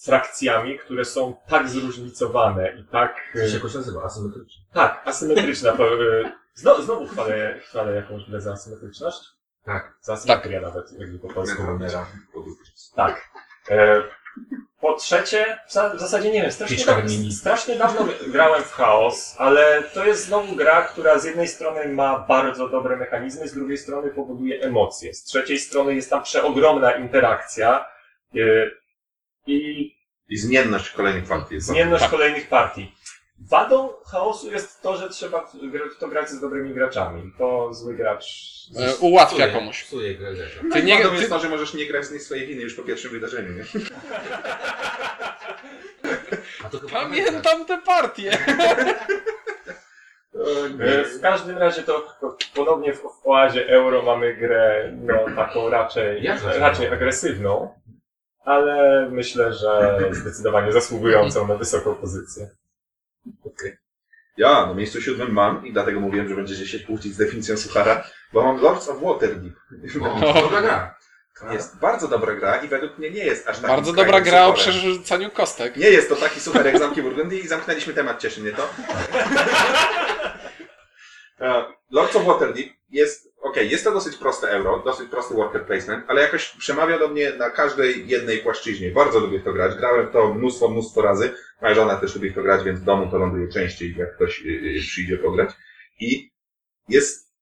frakcjami, które są tak zróżnicowane i tak... Co się Y, jakoś nazywa? Asymetrycznie. tak, asymetryczna. Y, znowu, znowu chwalę, chwalę jakąś grę za asymetryczność. Tak. Za asymetrię nawet, jakby po polsku. Tak. E, po trzecie, w za- w zasadzie nie wiem, strasznie, da, mini. strasznie dawno grałem w Chaos, ale to jest znowu gra, która z jednej strony ma bardzo dobre mechanizmy, z drugiej strony powoduje emocje. Z trzeciej strony jest tam przeogromna interakcja e, i I zmienność kolejnych partii. zmienność Tak. kolejnych partii. Wadą chaosu jest to, że trzeba w to grać z dobrymi graczami. To zły gracz. E, ułatwia Psuje- komuś. Psuje grę. No Ty nie- wadą ty- jest to, że możesz nie grać z niej swojej winy już po pierwszym wydarzeniu, nie? A to chyba Pamiętam te partie. E, W każdym razie to to ponownie w, w oazie euro mamy grę no, taką raczej, to raczej agresywną, ale myślę, że zdecydowanie zasługującą na wysoką pozycję. Ja na miejscu siódmym mam i dlatego mówiłem, że będziecie się kłócić z definicją suchara, bo mam Lords of Waterdeep. O, dobra gra. To jest bardzo dobra gra i według mnie nie jest aż tak. Bardzo dobra gra o przerzucaniu kostek. Nie jest to taki suchar jak Zamki Burgundii i zamknęliśmy temat, cieszy mnie to. E, Lords of Waterdeep jest, okej, jest to dosyć proste euro, dosyć prosty worker placement, ale jakoś przemawia do mnie na każdej jednej płaszczyźnie. Bardzo lubię to grać, grałem w to mnóstwo, mnóstwo razy. Moja żona też lubi to grać, więc w domu to ląduje częściej, jak ktoś y, y, przyjdzie pograć. I jest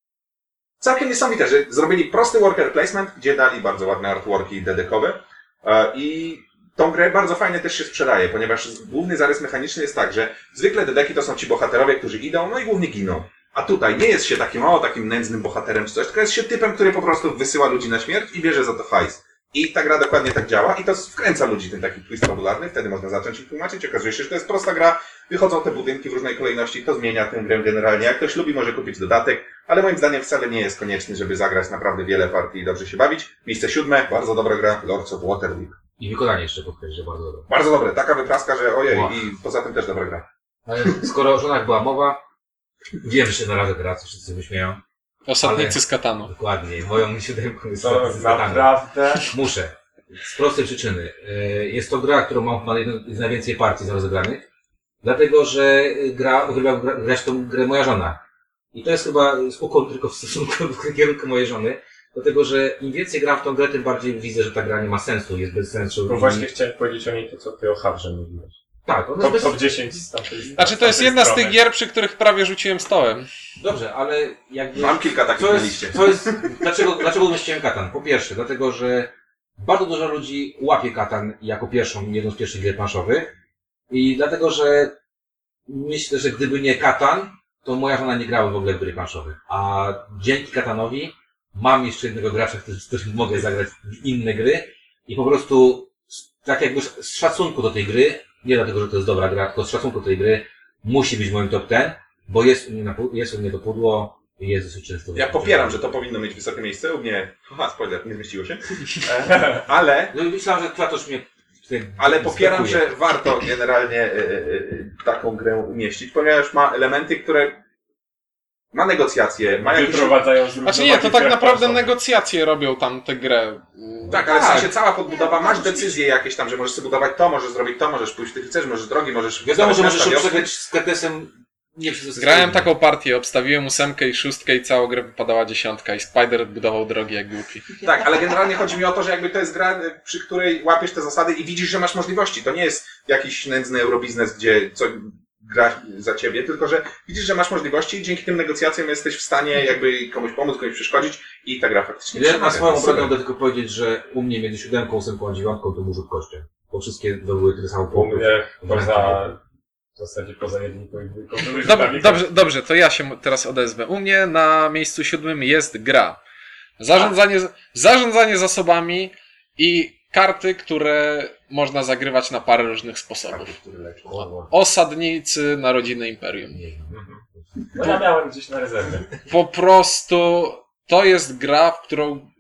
całkiem niesamowite, że zrobili prosty worker placement, gdzie dali bardzo ładne artworki dedekowe e, i tą grę bardzo fajnie też się sprzedaje, ponieważ główny zarys mechaniczny jest tak, że zwykle dedeki to są ci bohaterowie, którzy idą, no i głównie giną. A tutaj nie jest się takim, o, takim nędznym bohaterem czy coś, tylko jest się typem, który po prostu wysyła ludzi na śmierć i bierze za to hajs. I ta gra dokładnie tak działa i to wkręca ludzi ten taki twist fabularny, wtedy można zacząć ich tłumaczyć. Okazuje się, że to jest prosta gra, wychodzą te budynki w różnej kolejności, to zmienia tę grę generalnie. Jak ktoś lubi, może kupić dodatek, ale moim zdaniem wcale nie jest konieczny, żeby zagrać naprawdę wiele partii i dobrze się bawić. Miejsce siódme, bardzo dobra gra, Lords of Waterdeep. I wykonanie jeszcze podkreślę, że bardzo dobre. Bardzo dobre, taka wypraska, że ojej, Wow. i poza tym też dobra gra. Ale skoro o żonach była mowa, wiem, że się narażę teraz, wszyscy wyśmieją. Osadnicy Ale- z Katanu. Dokładnie, moją siódemką jest To Staty Satana. naprawdę. Muszę. Z prostej przyczyny. E, Jest to gra, którą mam chyba jedną z najwięcej partii rozegranych. Dlatego, że gra, uwielbia gra- grać tą grę moja żona. I to jest chyba spokój tylko w stosunku w kierunku mojej żony, dlatego że im więcej gram w tą grę, tym bardziej widzę, że ta gra nie ma sensu, jest bez sensu. Bo i- właśnie chciałem powiedzieć o niej to, co ty o Hawrze mówiłeś. Tak, ona Top, jest top bez... 10 z tamtej Znaczy, to jest jedna z tych gier, przy których prawie rzuciłem stołem. Dobrze, ale jakby... Mam kilka takich Co na jest, liście. co jest, dlaczego, dlaczego umieściłem Katan? Po pierwsze, dlatego, że bardzo dużo ludzi łapie Katan jako pierwszą, jedną z pierwszych gier planszowych. I dlatego, że myślę, że gdyby nie Katan, to moja żona nie grała w ogóle w gry planszowe. A dzięki Katanowi mam jeszcze jednego gracza, który- z którym mogę zagrać w inne gry. I po prostu, tak jakby z szacunku do tej gry, nie dlatego, że to jest dobra gra, tylko z szacunku tej gry, musi być w moim top 10, bo jest u mnie, na, jest u mnie to pudło i jest dosyć często. Ja popieram, że to powinno mieć wysokie miejsce. U mnie, aha, spoiler, nie zmieściło się. E, Ale, No i myślałem, że Klatosz mnie ale popieram, że warto generalnie e, e, taką grę umieścić, ponieważ ma elementy, które ma negocjacje, ma jakieś... Wyprowadzają z Znaczy nie, to tak naprawdę negocjacje robią tam tę grę. Tak, ale w Tak. sensie cała podbudowa, masz decyzje jakieś tam, że możesz sobie budować to, możesz zrobić to, możesz pójść w tych chcesz, możesz drogi, możesz... Wiadomo, że możesz przegrać z Kretesem nie Grałem taką partię, obstawiłem ósemkę i szóstkę i całą grę wypadała dziesiątka i Spider budował drogi jak głupi. Tak, ale generalnie chodzi mi o to, że jakby to jest gra, przy której łapiesz te zasady i widzisz, że masz możliwości. To nie jest jakiś nędzny eurobiznes, gdzie co gra za ciebie, tylko że widzisz, że masz możliwości i dzięki tym negocjacjom jesteś w stanie jakby komuś pomóc, komuś przeszkodzić i ta gra faktycznie Ja na swoją obronę mogę tylko powiedzieć, że u mnie między siódemką, ósemką a dziewiątką to był rzut kością. Bo wszystkie były tyle samo U punktów. mnie poza, w zasadzie poza jedynką i dwójką były Dob rzutami dobrze, dobrze, to ja się teraz odezwę. U mnie na miejscu siódmym jest gra. Zarządzanie, zarządzanie zasobami i karty, które można zagrywać na parę różnych sposobów. Który leczą. O, Osadnicy Narodziny Imperium. nie wiem. No ja miałem gdzieś na rezerwie. Po prostu to jest gra, w którą,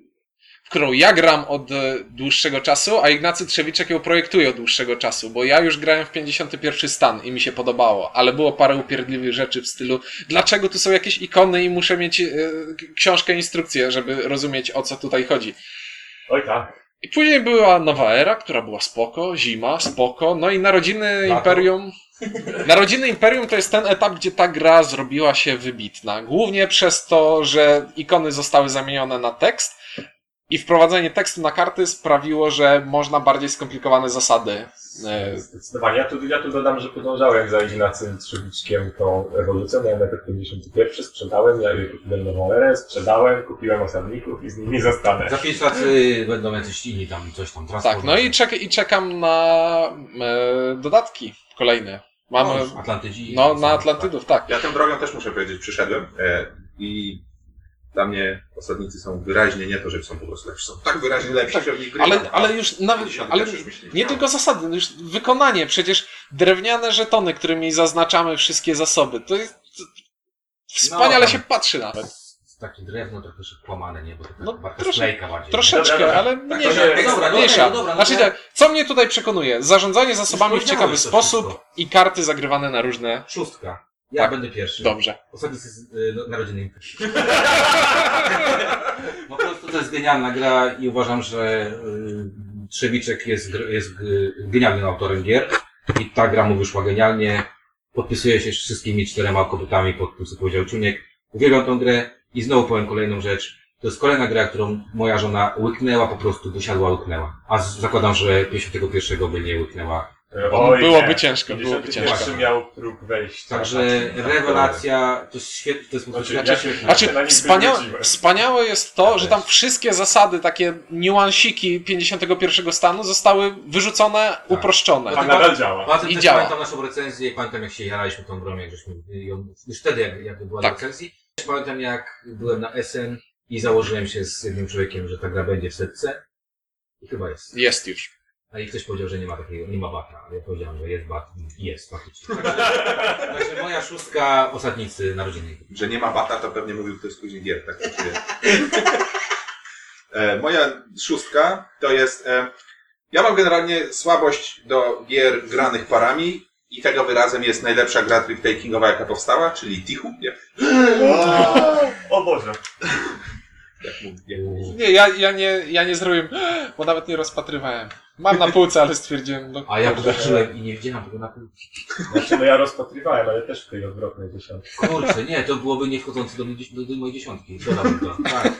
w którą ja gram od dłuższego czasu, a Ignacy Trzewiczek ją projektuje od dłuższego czasu, bo ja już grałem w 51 stan i mi się podobało, ale było parę upierdliwych rzeczy w stylu dlaczego tu są jakieś ikony i muszę mieć e, książkę, instrukcję, żeby rozumieć o co tutaj chodzi. Oj tak. I później była nowa era, która była spoko, zima, spoko, no i Narodziny Lato. Imperium. Narodziny Imperium to jest ten etap, gdzie ta gra zrobiła się wybitna. Głównie przez to, że ikony zostały zamienione na tekst i wprowadzenie tekstu na karty sprawiło, że można bardziej skomplikowane zasady. e, Zdecydowanie. Ja tu, ja tu dodam, że podążałem za Ignacym Trzewiczkiem tą ewolucją. Miałem najpierw 51, sprzedałem, ja kupiłem nową erę, sprzedałem, kupiłem osadników i z nimi zostanę. Za pięć lat y, będą jacyś inni tam, coś tam. Tak, no i, czek i czekam na e, dodatki kolejne. Mamy, No, Atlantydzi. no, na Atlantydów, tak. Ja tą drogą też muszę powiedzieć, przyszedłem e, i dla mnie osadnicy są wyraźnie nie to, że są po prostu lepsi, są tak wyraźnie lepsi, Tak, że Ale, ale już nawet, 50 ale nie tylko zasady, no już wykonanie, przecież drewniane żetony, którymi zaznaczamy wszystkie zasoby, to jest to wspaniale No, się patrzy nawet. Takie drewno trochę też kłamane, nie? Bo to No, taka barka trosze- sklejka bardziej. Troszeczkę, Dobra, dobra. ale Tak, mniejsza. nie- Dobra, mniejsza. dobra, dobra, Znaczy tak, co mnie tutaj przekonuje? Zarządzanie zasobami w ciekawy sposób wszystko. i karty zagrywane na różne... Szóstka. Ja Tak. będę pierwszy. Dobrze. Ostatnicy z y, no, narodziny. Po prostu to jest genialna gra i uważam, że y, Trzewiczek jest, jest y, genialnym autorem gier i ta gra mu wyszła genialnie. Podpisuję się z wszystkimi czterema kobietami pod tym, co powiedział Czuniek. Uwielbiam tą grę i znowu powiem kolejną rzecz. To jest kolejna gra, którą moja żona łyknęła, po prostu wysiadła, łyknęła. A zakładam, że 51 by nie łyknęła. Oj, Byłoby nie. ciężko, byłoby 51 ciężko. miał próg wejścia. Także Tak, rewelacja, to jest świetne, to jest Znaczy, świetne. ja się- Znaczy, na nim wspaniałe, jest to, że tam wszystkie zasady, takie niuansiki 51 stanu zostały wyrzucone, uproszczone. A nadal działa. Poza tym I działa. pamiętam naszą recenzję i pamiętam jak się jaraliśmy tą grą, jak żeśmy ją, już wtedy jak, jak była Tak. tak. recenzji. Pamiętam jak byłem na SN i założyłem się z jednym człowiekiem, że ta gra będzie w setce. I chyba jest. Jest już. A i ktoś powiedział, że nie ma takiego, nie ma bata, ale ja powiedziałem, że jest bat i jest faktycznie. Także, także moja szóstka osadnicy narodziny. że nie ma bata, to pewnie mówił ktoś z później gier, tak to czuję. e, moja szóstka to jest... E, ja mam generalnie słabość do gier granych parami i tego wyrazem jest najlepsza gra trick-takingowa, jaka powstała, czyli Tichu. Jak, O Boże. Jak? Nie, ja, ja, nie, ja nie zrobiłem, bo nawet nie rozpatrywałem. Mam na półce, ale stwierdziłem, no A ja kurde. popatrzyłem i nie widziałem tego na półce. Znaczy, no ja rozpatrywałem, ale też w tej odwrotnej dziesiątce. Kurczę, nie, to byłoby nie wchodzące do, mnie do, do mojej dziesiątki. Dodałbym to. Tak.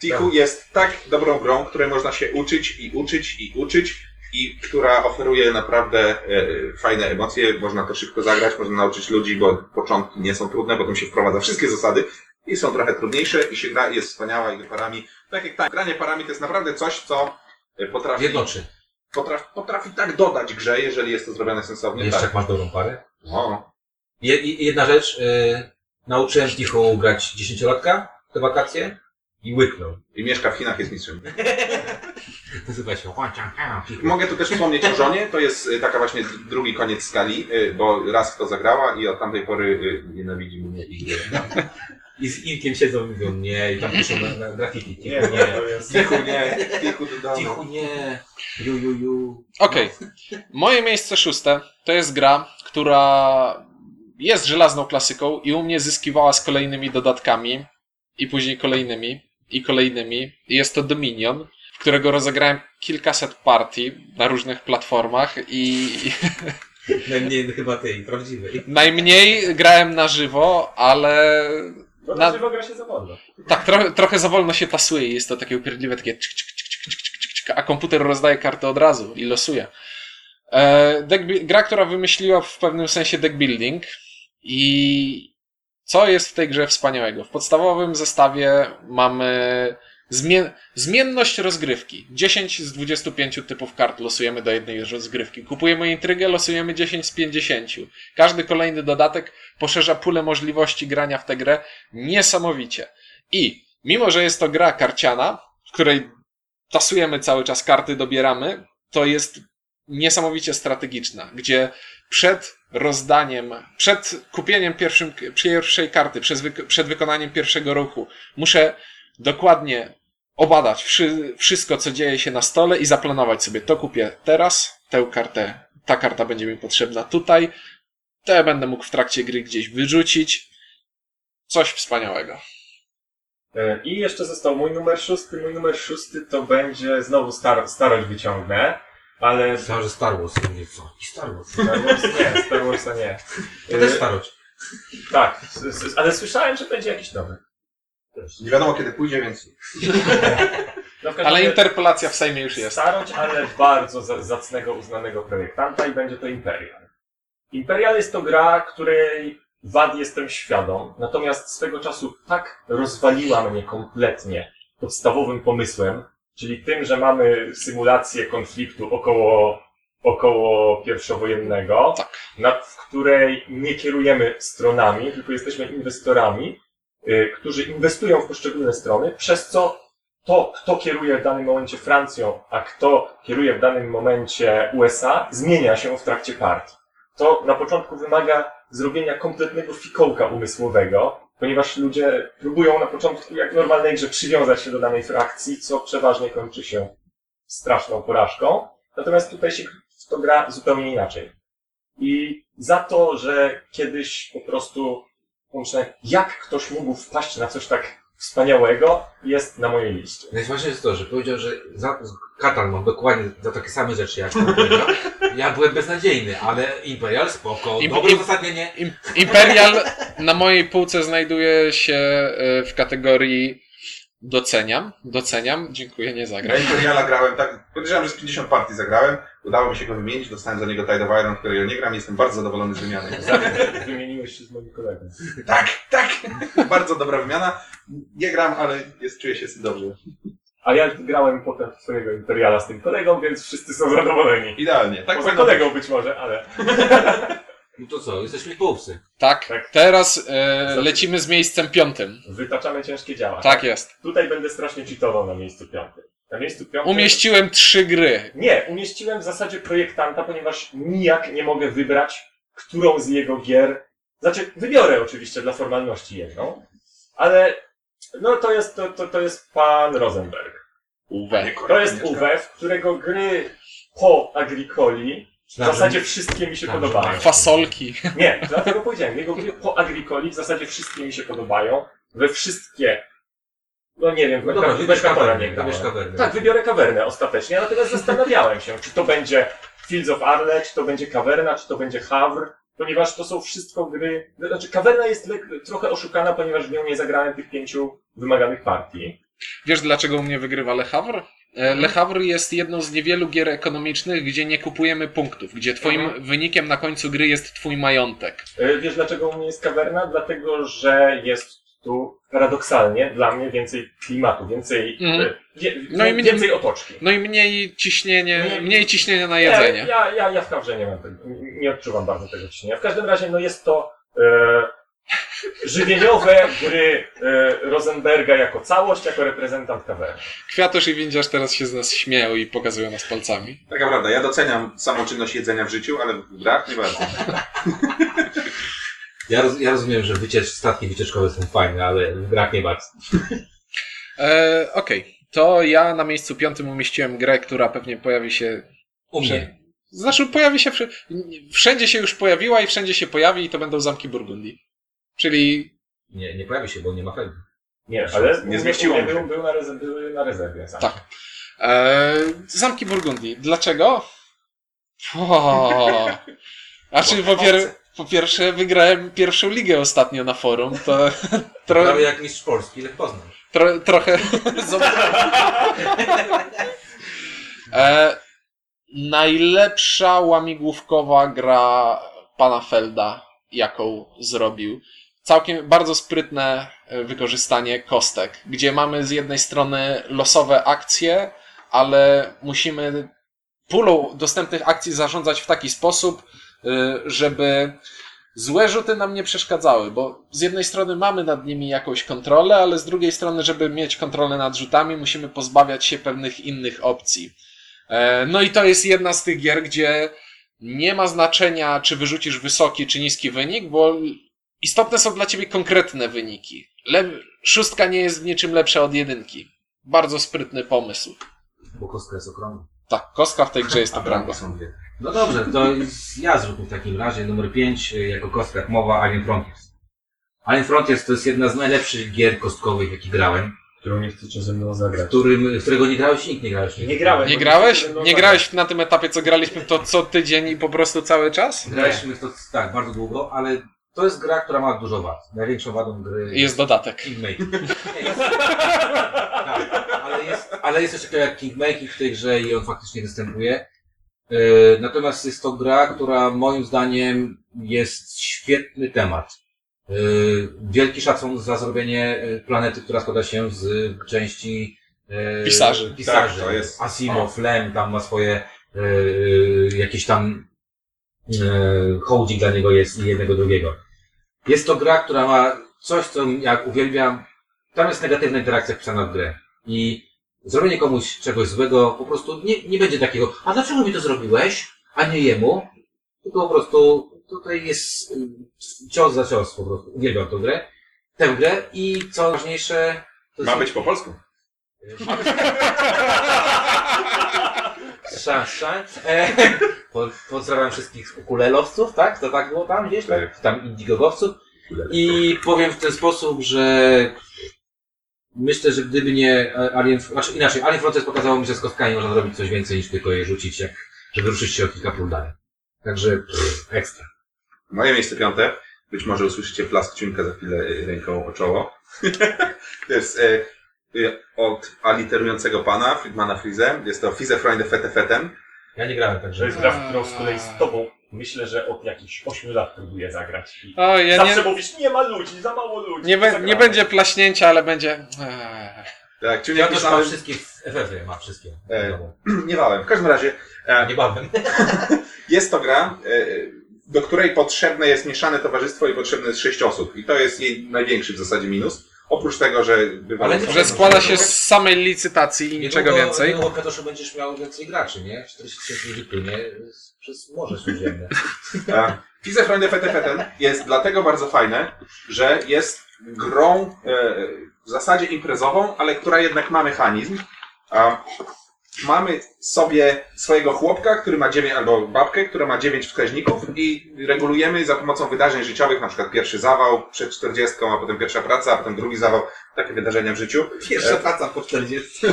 Tichu jest tak dobrą grą, której można się uczyć i uczyć i uczyć i która oferuje naprawdę e, fajne emocje. Można to szybko zagrać, można nauczyć ludzi, bo początki nie są trudne, potem się wprowadza wszystkie zasady i są trochę trudniejsze i się gra jest wspaniała i parami. Tak jak tak, granie parami to jest naprawdę coś, co e, potrafi, Jednoczy. potrafi, potrafi tak dodać grze, jeżeli jest to zrobione sensownie. Jeszcze tak. jak masz dobrą parę. O, Je, jedna rzecz, y, nauczyłem Tichu grać dziesięciolatka te wakacje i łyknął. I mieszka w Chinach, jest mistrzem. Nazywa się. Mogę tu też wspomnieć o żonie. To jest y, taka właśnie drugi koniec skali, y, bo raz w to zagrała i od tamtej pory y, nienawidzi mnie i I z Irkiem siedzą i mówią nie, i tam piszą na, na graffiti. Tichu Nie, nie, jest... Tichu nie, tichu do domu. Tichu nie. Ju, ju, ju. Okej. Moje miejsce szóste to jest gra, która jest żelazną klasyką i u mnie zyskiwała z kolejnymi dodatkami i później kolejnymi i kolejnymi. I jest to Dominion, w którego rozegrałem kilkaset partii na różnych platformach i Najmniej no, chyba tej, prawdziwej. najmniej grałem na żywo, ale Bo Na- na żywo gra się za wolno. tak trochę, trochę za wolno się tasuje i jest to takie upierdliwe, takie a komputer rozdaje karty od razu i losuje. E, deck, gra, która wymyśliła w pewnym sensie deck building i co jest w tej grze wspaniałego? W podstawowym zestawie mamy zmien zmienność rozgrywki. 10 z 25 typów kart losujemy do jednej rozgrywki. Kupujemy intrygę, losujemy 10 z 50. Każdy kolejny dodatek poszerza pulę możliwości grania w tę grę niesamowicie. I mimo, że jest to gra karciana, w której tasujemy cały czas karty, dobieramy, to jest niesamowicie strategiczna, gdzie przed rozdaniem, przed kupieniem pierwszym, pierwszej karty, przed, wyk- przed wykonaniem pierwszego ruchu, muszę dokładnie obadać wszy, wszystko, co dzieje się na stole i zaplanować sobie, to kupię teraz, tę kartę, ta karta będzie mi potrzebna tutaj, to ja będę mógł w trakcie gry gdzieś wyrzucić. Coś wspaniałego. E, I jeszcze został mój numer szósty. Mój numer szósty to będzie znowu star starość wyciągnę, ale Myślałem, że Star Wars. Mówię, co? I Star Wars. Star Wars nie, Star Warsa nie. To też E, starość. Tak, ale słyszałem, że będzie jakiś nowy. Nie wiadomo kiedy pójdzie, więc No, Ale interpolacja w Sejmie już jest. Starość, ale bardzo za- zacnego, uznanego projektanta i będzie to Imperial. Imperial jest to gra, której wad jestem świadom, natomiast swego czasu tak rozwaliła mnie kompletnie podstawowym pomysłem, czyli tym, że mamy symulację konfliktu około, około pierwszowojennego, Tak. nad w której nie kierujemy stronami, tylko jesteśmy inwestorami, którzy inwestują w poszczególne strony, przez co to, kto kieruje w danym momencie Francją, a kto kieruje w danym momencie USA, zmienia się w trakcie partii. To na początku wymaga zrobienia kompletnego fikołka umysłowego, ponieważ ludzie próbują na początku, jak w normalnej grze, przywiązać się do danej frakcji, co przeważnie kończy się straszną porażką. Natomiast tutaj się to gra zupełnie inaczej. I za to, że kiedyś po prostu pomyślałem, jak ktoś mógł wpaść na coś tak wspaniałego, jest na mojej liście. Najważniejsze jest to, że powiedział, że za, Katan ma dokładnie za takie same rzeczy jak powiedział. Ja byłem beznadziejny, ale Imperial spoko, Im- dobre im- uzasadnienie. Im- Imperial na mojej półce znajduje się e, w kategorii doceniam. Doceniam. Dziękuję, nie ja zagram. Imperiala grałem tak, podejrzewam, że z 50 partii zagrałem, udało mi się go wymienić, dostałem za niego Tide of Iron, w której ja nie gram i jestem bardzo zadowolony z wymiany. Wymieniłeś się z moim kolegą. Tak, tak! Bardzo dobra wymiana. Nie gram, ale jest, czuję się z tym dobrze. A ja grałem potem w swojego Imperiala z tym kolegą, więc wszyscy są zadowoleni. Idealnie. Tak Poza kolegą być może, ale... No to co, jesteśmy w połówce. Tak. Tak. Teraz e, lecimy z miejscem piątym. Wytaczamy ciężkie działa. Tak jest. Tutaj będę strasznie cheatował na miejscu piątym. Na miejscu piątym... Umieściłem trzy gry. Nie, umieściłem w zasadzie projektanta, ponieważ nijak nie mogę wybrać, którą z jego gier. Znaczy, wybiorę oczywiście dla formalności jedną, ale no to jest, to, to, to jest pan Rosenberg. Uwe. To jest UW, w którego gry po Agricoli w zasadzie wszystkie mi się podobają. Fasolki. Nie, dlatego powiedziałem, jego gry po Agricoli w zasadzie wszystkie mi się podobają. We wszystkie, no nie wiem, No dobra, wybierz kawernę, nie wybierz kawernę. Tak, wybiorę kawernę ostatecznie, natomiast zastanawiałem się, czy to będzie Fields of Arle, czy to będzie kawerna, czy to będzie Havre, ponieważ to są wszystko gry, znaczy kawerna jest lek- trochę oszukana, ponieważ w nią nie zagrałem tych pięciu wymaganych partii. Wiesz dlaczego u mnie wygrywa Le Havre? E, Le Havre jest jedną z niewielu gier ekonomicznych, gdzie nie kupujemy punktów, gdzie twoim Mhm. wynikiem na końcu gry jest twój majątek. E, Wiesz dlaczego u mnie jest kawerna? Dlatego, że jest tu paradoksalnie dla mnie więcej klimatu, więcej, Mhm. e, wie, No i więcej otoczki. No i mniej ciśnienie, Mniej- mniej ciśnienia na jedzenie. Nie, ja, ja, ja w kawrze nie mam tego, nie odczuwam bardzo tego ciśnienia. W każdym razie, no jest to e, żywieniowe gry e, Rosenberga jako całość, jako reprezentant kawerny. Kwiatusz i Windziarz teraz się z nas śmieją i pokazują nas palcami. Taka prawda, ja doceniam samą czynność jedzenia w życiu, ale w grach nie bardzo. Ja, roz, ja rozumiem, że wyciecz, statki wycieczkowe są fajne, ale w grach nie bardzo. E, Okej, to ja na miejscu piątym umieściłem grę, która pewnie pojawi się U mnie. Znaczy, pojawi się. wszy- Wszędzie się już pojawiła i wszędzie się pojawi, i to będą zamki Burgundii. Czyli. Nie, nie pojawi się, bo nie ma felgi. Nie, ale Nie zmieściło się. był, był, na rezerwie, były na rezerwie. sam. Tak. E, zamki Burgundii. Dlaczego? O, znaczy, po, pier, po pierwsze, wygrałem pierwszą ligę ostatnio na forum. To tro, Prawie jak mistrz Polski, Lech Poznań. tro, trochę. e, najlepsza łamigłówkowa gra pana Felda, jaką zrobił. Całkiem bardzo sprytne e, wykorzystanie kostek, gdzie mamy z jednej strony losowe akcje, ale musimy pulą dostępnych akcji zarządzać w taki sposób, y, żeby złe rzuty nam nie przeszkadzały, bo z jednej strony mamy nad nimi jakąś kontrolę, ale z drugiej strony, żeby mieć kontrolę nad rzutami, musimy pozbawiać się pewnych innych opcji. E, No i to jest jedna z tych gier, gdzie nie ma znaczenia, czy wyrzucisz wysoki czy niski wynik, bo istotne są dla ciebie konkretne wyniki. Le... Szóstka nie jest w niczym lepsza od jedynki. Bardzo sprytny pomysł. Bo kostka jest okrągła. Tak, kostka w tej grze jest okrągła. bramki są dwie. No dobrze, to ja zróbmy w takim razie numer 5 jako kostka jak mowa Alien Frontiers. Alien Frontiers to jest jedna z najlepszych gier kostkowych, jakie grałem, Którą nie chcecie ze mną zagrać. którym, którego nie grałeś nikt nie grałeś. Nie grałem. Nie bo grałeś? Nie grałeś na tym etapie, co graliśmy to co tydzień i po prostu cały czas? Graliśmy to tak, bardzo długo, ale to jest gra, która ma dużo wad. Największą wadą gry Jest dodatek. Kingmaking. Nie, jest, tak, ale, jest, ale jest coś takiego jak Kingmaking w tej grze i on faktycznie występuje. Yy, natomiast jest to gra, która moim zdaniem jest świetny temat. Yy, wielki szacun za zrobienie yy, planety, która składa się z części yy, Pisarzy. pisarzy. Tak, to jest- Asimov, Lem, tam ma swoje yy, jakieś tam hołdzik dla niego jest i jednego drugiego. Jest to gra, która ma coś, co jak uwielbiam. Tam jest negatywna interakcja wpisana w grę. I zrobienie komuś czegoś złego po prostu nie, nie będzie takiego, a dlaczego mi to zrobiłeś, a nie jemu? Tylko po prostu tutaj jest y, cios za cios po prostu. Uwielbiam tę grę. Tę grę i co ważniejsze... To Ma być po polsku. Ma być... Słyszałem. E, po, pozdrawiam wszystkich ukulelowców, tak? To tak było tam gdzieś? Tak? Tam indigogowców. I powiem w ten sposób, że myślę, że gdyby nie Alien, znaczy inaczej, Alien Frontiers pokazało mi, że z kostkami można zrobić coś więcej niż tylko je rzucić, jak, żeby ruszyć się o kilka prób dalej. Także pff, ekstra. Moje miejsce piąte. Być może usłyszycie plask ciunka za chwilę ręką o czoło. to jest y, od aliterującego pana, Friedmana Frize. Jest to Fize Freunde Fete Fetem. Ja nie grałem, To także... jest gra, w którą z kolei z tobą myślę, że od jakichś 8 lat próbuję zagrać. I O, ja zawsze nie, mówisz, nie ma ludzi, za mało ludzi. nie, be, nie będzie plaśnięcia, ale będzie. Tak, Ja ciunek też pisałem, mam wszystkie FF-ie, ma wszystkie. E, niebawem. W każdym razie, e, Niebawem. Jest to gra, e, do której potrzebne jest mieszane towarzystwo i potrzebne jest sześć osób. I to jest jej największy w zasadzie minus. Oprócz tego, że bywa Ale Że składa się z samej licytacji i niczego więcej. Niedługo Kwiatoszu będziesz miał więcej graczy, nie? 40 tysięcy ludzi płynie przez Morze Śródziemne. E, Fize Freunde Fete Feten jest dlatego bardzo fajne, że jest grą e, w zasadzie imprezową, ale która jednak ma mechanizm. A mamy sobie swojego chłopka, który ma 9, albo babkę, która ma 9 wskaźników i regulujemy za pomocą wydarzeń życiowych, na przykład pierwszy zawał przed 40, a potem pierwsza praca, a potem drugi zawał, takie wydarzenia w życiu. Pierwsza praca po 40.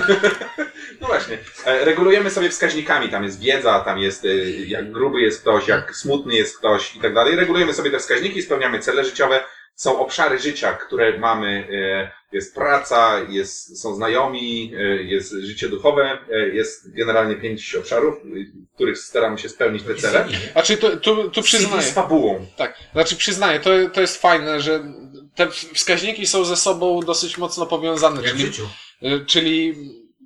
No właśnie. E, Regulujemy sobie wskaźnikami. Tam jest wiedza, tam jest e, jak gruby jest ktoś, jak smutny jest ktoś i tak dalej. Regulujemy sobie te wskaźniki, spełniamy cele życiowe. Są obszary życia, które mamy, e, jest praca, jest, są znajomi, e, jest życie duchowe, e, jest generalnie pięć obszarów, w których staramy się spełnić te cele. Znaczy, tu, tu, tu CV przyznaję. z fabułą. Tak, znaczy przyznaję, to, to jest fajne, że te wskaźniki są ze sobą dosyć mocno powiązane, Jak w czyli, życiu. y, czyli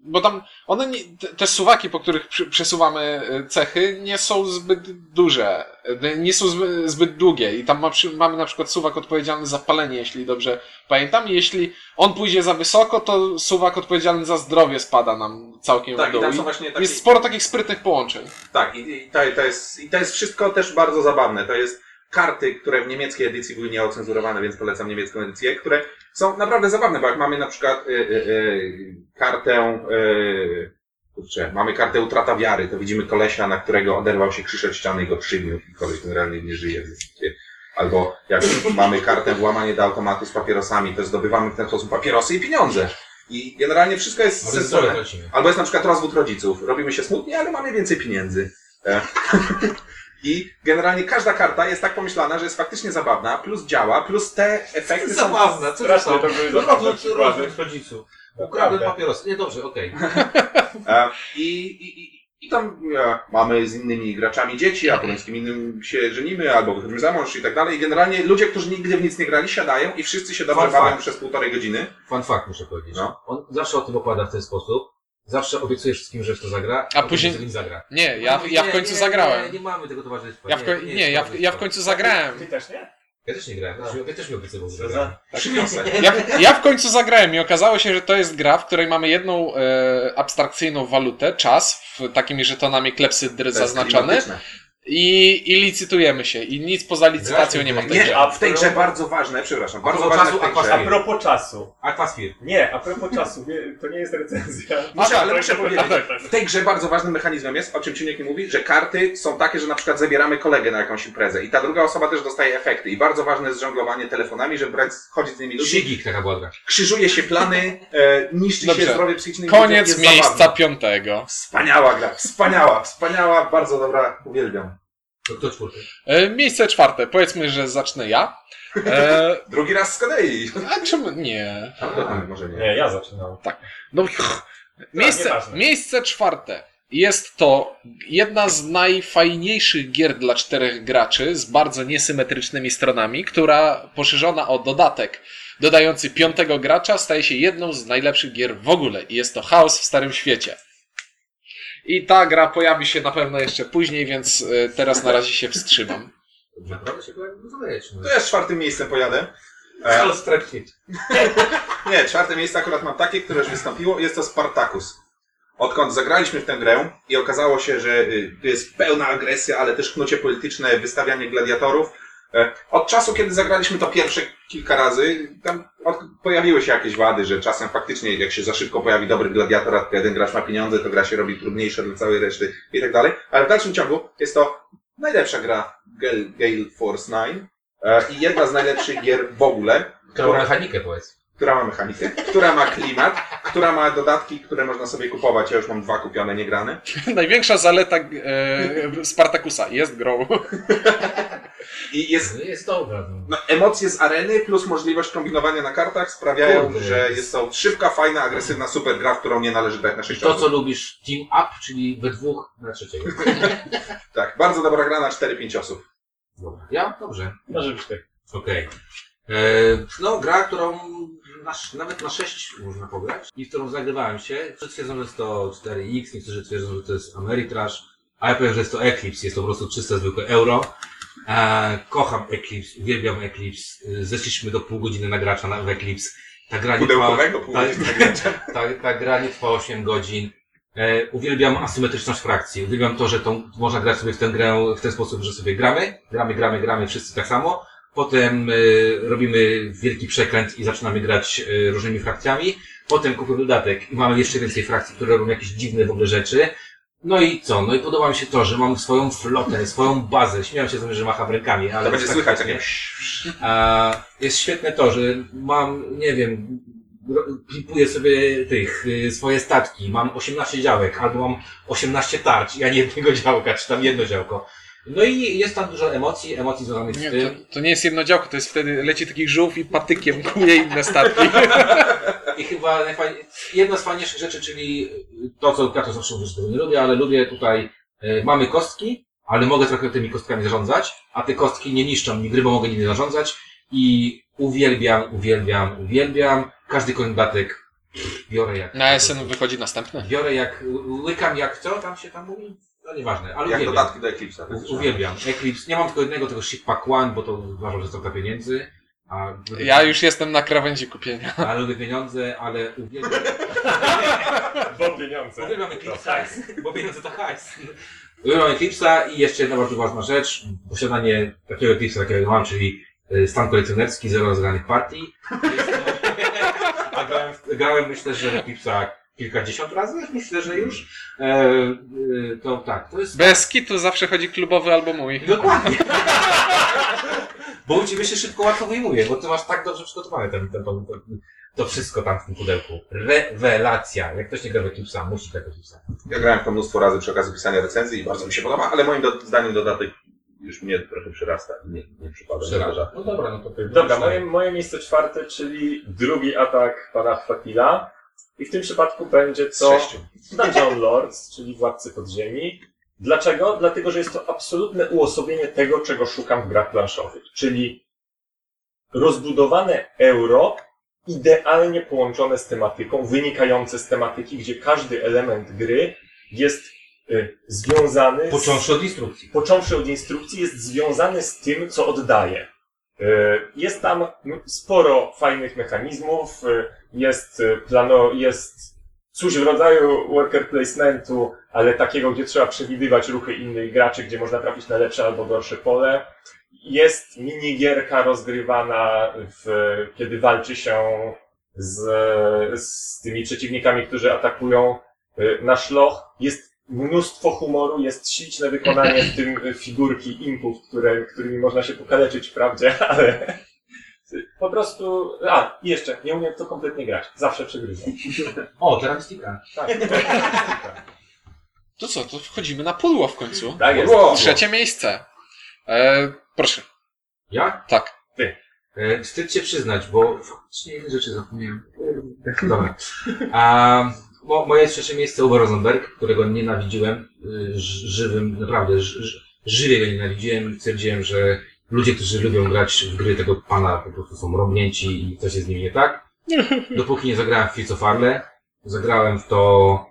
bo tam one nie, te, suwaki, po których przesuwamy y, cechy, nie są zbyt duże, y, nie są zbyt, zbyt długie i tam ma, mamy na przykład suwak odpowiedzialny za palenie, jeśli dobrze pamiętam, i jeśli on pójdzie za wysoko, to suwak odpowiedzialny za zdrowie spada nam całkiem Tak, w i dół. tam I są właśnie takie... Jest sporo takich sprytnych połączeń. Tak, i, i, to, to jest, i to jest wszystko też bardzo zabawne. To jest karty, które w niemieckiej edycji były nieocenzurowane, więc polecam niemiecką edycję, które są naprawdę zabawne, bo jak mamy na przykład y, y, y, kartę, y, kurczę, mamy kartę utrata wiary, to widzimy kolesia, na którego oderwał się krzyż od ściany i go przygniótł i koleś generalnie nie żyje. Albo jak mamy kartę włamanie do automatu z papierosami, to zdobywamy w ten sposób papierosy i pieniądze. I generalnie wszystko jest Ale sensowne. Albo jest na przykład rozwód rodziców. Robimy się smutni, ale mamy więcej pieniędzy. I generalnie każda karta jest tak pomyślana, że jest faktycznie zabawna, plus działa, plus te efekty są... Zabawna, co to są? to były zabawne przykłady. rodziców. Ukradłem papierosy. Nie, dobrze, okej. E, I, i, i, I tam e, mamy z innymi graczami dzieci, a potem z kim innym się żenimy, albo wychodzimy za mąż i tak dalej. I generalnie ludzie, którzy nigdy w nic nie grali, siadają i wszyscy się dobrze Fun bawią fact. przez półtorej godziny. Fun fact muszę powiedzieć. No. On zawsze o tym opowiada w ten sposób. Zawsze obiecuje wszystkim, że to zagra. A później- nie zagra. Nie, ja, Mówi, ja w końcu nie, zagrałem. Nie, nie mamy tego towarzystwa. Ja w, koń... nie, nie, ja, w, ja w końcu zagrałem. Ty też nie? Ja też nie grałem. Ja, ja też mi obiecywał, że Co zagram. za... Przyniosę. Ja, ja w końcu zagrałem i okazało się, że to jest gra, w której mamy jedną e, abstrakcyjną walutę, czas, w takimi żetonami klepsydry To jest zaznaczone klimatyczne. I, i licytujemy się. I nic poza licytacją nie ma w tej Nie, grze. a w tej grze bardzo ważne, przepraszam, bardzo propos ważne czasu, w tej grze. A propos czasu. Aquasphere. Nie, a propos czasu, wie- to nie jest recenzja. Muszę, ale tak, muszę tak, powiedzieć, tak, w tej grze bardzo ważnym mechanizmem jest, o czym Ciuniek nie mówi, że karty są takie, że na przykład zabieramy kolegę na jakąś imprezę i ta druga osoba też dostaje efekty. I bardzo ważne jest żonglowanie telefonami, żeby brać, chodzić z nimi ludzi. Sigik taka była gra. Krzyżuje się plany, e, niszczy Dobrze. się zdrowie psychiczne. Koniec miejsca zabawne. piątego. Wspaniała gra, wspaniała, wspaniała, bardzo dobra, uwielbiam. To kto czwórty? E, miejsce czwarte. Powiedzmy, że zacznę ja. E, Drugi raz z kolei. a czemu nie? A, to tam może nie. Nie, ja zaczynam. No, miejsce, nieważne. miejsce czwarte. Jest to jedna z najfajniejszych gier dla czterech graczy z bardzo niesymetrycznymi stronami, która poszerzona o dodatek dodający piątego gracza staje się jedną z najlepszych gier w ogóle i jest to Chaos w Starym Świecie. I ta gra pojawi się na pewno jeszcze później, więc e, teraz na razie się wstrzymam. Naprawdę się. To ja z czwartym miejscem pojadę. E, Ale strasznie. Nie, czwarte miejsce akurat mam takie, które już wystąpiło. Jest to Spartacus. Odkąd zagraliśmy w tę grę i okazało się, że y, to jest pełna agresja, ale też knucie polityczne, wystawianie gladiatorów. E, Od czasu, kiedy zagraliśmy to pierwsze kilka razy, tam pojawiły się jakieś wady, że czasem faktycznie jak się za szybko pojawi dobry gladiator, a jeden gracz ma pieniądze, to gra się robi trudniejsza dla całej reszty i tak dalej. Ale w dalszym ciągu jest to najlepsza gra Gale, Gale Force 9 e, i jedna z najlepszych gier w ogóle, Którą mechanikę powiedz. Która ma mechanikę, która ma klimat, która ma dodatki, które można sobie kupować. Ja już mam dwa kupione, niegrane. Największa zaleta e, Spartakusa jest grą. I jest No jest dobra. No. no, emocje z areny plus możliwość kombinowania na kartach sprawiają, Kurde. że jest to szybka, fajna, agresywna, super gra, w którą nie należy grać na I sześć to, co lubisz team up, czyli we dwóch na trzeciego. Tak, bardzo dobra gra na 4-5 osób. Dobra. Ja? Dobrze. Może być tak. Okej. E, No, gra, którą na, nawet na 6 można pograć i w którą zagrywałem się. Niektórzy twierdzą, że jest to 4X, niektórzy twierdzą, że to jest Ameritrash, a ja powiem, że jest to Eclipse, jest to po prostu czyste, zwykłe euro. E, kocham Eclipse, uwielbiam Eclipse. E, Zeszliśmy do pół godziny na gracza na, w Eclipse. Ta gra nie trwa, ta, gracza. ta, ta gra nie trwa 8 godzin. E, uwielbiam asymetryczność frakcji. Uwielbiam to, że tą, można grać sobie w tę grę w ten sposób, że sobie gramy, gramy, gramy, gramy wszyscy tak samo. Potem e, robimy wielki przekręt i zaczynamy grać e, różnymi frakcjami. Potem kupimy dodatek i mamy jeszcze więcej frakcji, które robią jakieś dziwne w ogóle rzeczy. No i co? No i podoba mi się to, że mam swoją flotę, swoją bazę. Śmiałem się z tym, że macham rękami, ale To będzie tak słychać takie... A jest świetne to, że mam, nie wiem, klipuję sobie tych, y, swoje statki, mam 18 działek, albo mam 18 tarcz, ja nie jednego działka, czy tam jedno działko. No i jest tam dużo emocji, emocji związanych z tym. to, to nie jest jedno działko, to jest wtedy leci taki żółw i patykiem kuje inne statki. I chyba jedna z fajniejszych rzeczy, czyli to, co ja to zawsze mówię, że tego nie lubię, ale lubię tutaj, e, mamy kostki, ale mogę trochę tymi kostkami zarządzać, a te kostki nie niszczą mi gry, bo mogę nimi zarządzać i uwielbiam, uwielbiam, uwielbiam. Każdy kandydatek biorę jak... Na SN wychodzi następne. Biorę jak, łykam jak co tam się tam mówi? No nieważne, ale Jak uwielbiam. dodatki do Eclipse'a. tak U-. Uwielbiam. Eclipse. Nie mam tylko jednego, tego Shippack One, bo to uważam, że jest trochę pieniędzy. A, Ja już jestem na krawędzi kupienia. A lubię pieniądze, ale uwielbiam. Bo pieniądze. Uwielbiam Eclipse'a, bo pieniądze to hajs. Uwielbiam Eclipse'a i jeszcze jedna bardzo ważna rzecz. Posiadanie takiego Eclipse'a, takiego mam, czyli y, stan kolekcjonerski, zero rozegranych partii. Jest to- A grałem, grałem myślę, że w Eclipse'a kilkadziesiąt razy, myślę, że już. E, e, to tak, to jest... Bez kitu zawsze chodzi klubowy albo mój. Dokładnie. Bo u ciebie się szybko łatwo wyjmuje, bo ty masz tak dobrze przygotowane ten, ten, to, to, to wszystko tam w tym pudełku. Rewelacja. Jak ktoś nie gra w Eclipse'a, musi grać w Eclipse'a. Ja grałem w to mnóstwo razy przy okazji pisania recenzji i bardzo mi się podoba, ale moim do, zdaniem dodatek już mnie trochę przyrasta i nie, nie przypada. nie zdarza. No dobra, no to ty. Dobra, moje, moje miejsce czwarte, czyli drugi atak pana Fatila. I w tym przypadku będzie to sześciu. Dungeon Lords, czyli Władcy Podziemi. Dlaczego? Dlatego, że jest to absolutne uosobienie tego, czego szukam w grach planszowych. Czyli rozbudowane euro, idealnie połączone z tematyką, wynikające z tematyki, gdzie każdy element gry jest y, związany z Począwszy od instrukcji. począwszy od instrukcji, jest związany z tym, co oddaje. Y, Jest tam m- sporo fajnych mechanizmów, y, jest y, plano, jest coś w rodzaju worker placementu, ale takiego, gdzie trzeba przewidywać ruchy innych graczy, gdzie można trafić na lepsze albo gorsze pole. Jest minigierka rozgrywana, w, kiedy walczy się z, z tymi przeciwnikami, którzy atakują na szloch. Jest mnóstwo humoru, jest śliczne wykonanie, w tym figurki impów, które, którymi można się pokaleczyć wprawdzie, ale po prostu... A, i jeszcze, nie umiem to kompletnie grać. Zawsze przegrywam. O, teramistika. Tak, To co, to wchodzimy na pudło w końcu. tak jest. Wow. Trzecie miejsce. E, proszę. Ja? Tak. E, wstyd się przyznać, bo faktycznie jedne rzeczy zapomniałem. Dobra. A, mo, moje trzecie miejsce Uwe Rosenberg, którego nienawidziłem. y, Żywym, naprawdę, ż- ż- żywie go nienawidziłem. Stwierdziłem, że ludzie, którzy lubią grać w gry tego pana po prostu są robnięci i coś jest z nimi nie tak. Dopóki nie zagrałem w Fritz of Arle, zagrałem w to,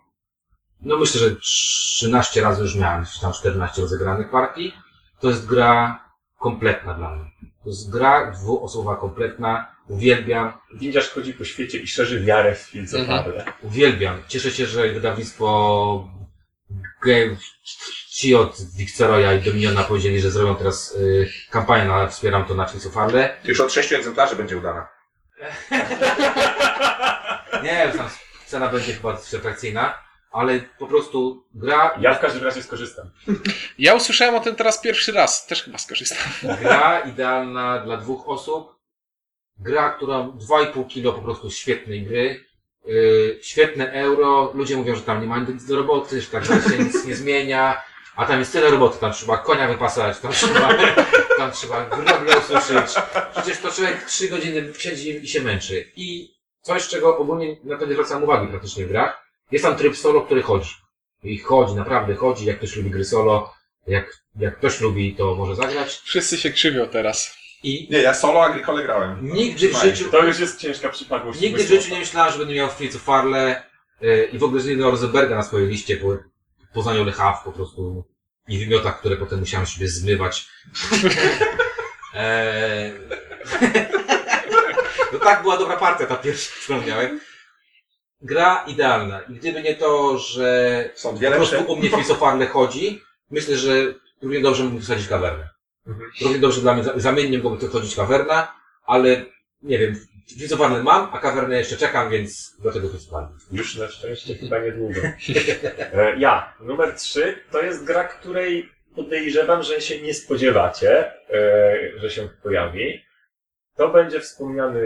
no myślę, że 13 razy już miałem, czy tam 14 rozegranych partii. To jest gra kompletna dla mnie. To jest gra dwuosobowa kompletna. Uwielbiam, Windziarz chodzi po świecie i szerzy wiarę w Mhm. filzofarle. uwielbiam. Cieszę się, że wydawnictwo Game, ci od Wixeroya i Dominiona powiedzieli, że zrobią teraz y, kampanię na Wspieram to na Fritz of Arle. Już od sześciu egzemplarzy będzie udana. Nie, tam cena będzie chyba atrakcyjna, ale po prostu gra, Ja w każdym razie skorzystam. Ja usłyszałem o tym teraz pierwszy raz. Też chyba skorzystam. gra idealna dla dwóch osób. Gra, która 2,5 kilo po prostu świetnej gry. Yy, świetne euro. Ludzie mówią, że tam nie ma nic do roboty, że tak się nic nie zmienia. A tam jest tyle roboty, tam trzeba konia wypasać, tam trzeba, tam trzeba groble ususzyć. Przecież to człowiek 3 godziny siedzi i się męczy. I coś, czego ogólnie na to nie zwracam uwagi praktycznie w grach, jest tam tryb solo, który chodzi. I chodzi, naprawdę chodzi, jak ktoś lubi gry solo, jak, jak ktoś lubi, to może zagrać. Wszyscy się krzywią teraz. I Nie, ja solo Agricole grałem. Nigdy w Trzymaj. życiu, To już jest ciężka przypadłość. nigdy w życiu nie myślałem, że będę miał Fritz Farle yy, i w ogóle, miał Rosenberga na swojej liście po poznaniu Le Havre po prostu i wymiotach, które potem musiałem sobie zmywać. eee... no tak była dobra partia ta pierwsza, którą miałem. Gra idealna. I gdyby nie to, że Są po dwie prostu lepsze. u mnie Fritz of Farle chodzi, myślę, że równie dobrze mógłbym wsadzić kawernę. Mhm. Równie dobrze dla mnie, za- zamiennie mogłoby to chodzić kawerna, ale nie wiem, Fritz of Farle mam, a kawernę jeszcze czekam, więc do tego Fritz of Farle. Już na szczęście chyba niedługo. E, Ja, numer trzy, to jest gra, której podejrzewam, że się nie spodziewacie, e, że się pojawi. To będzie wspomniany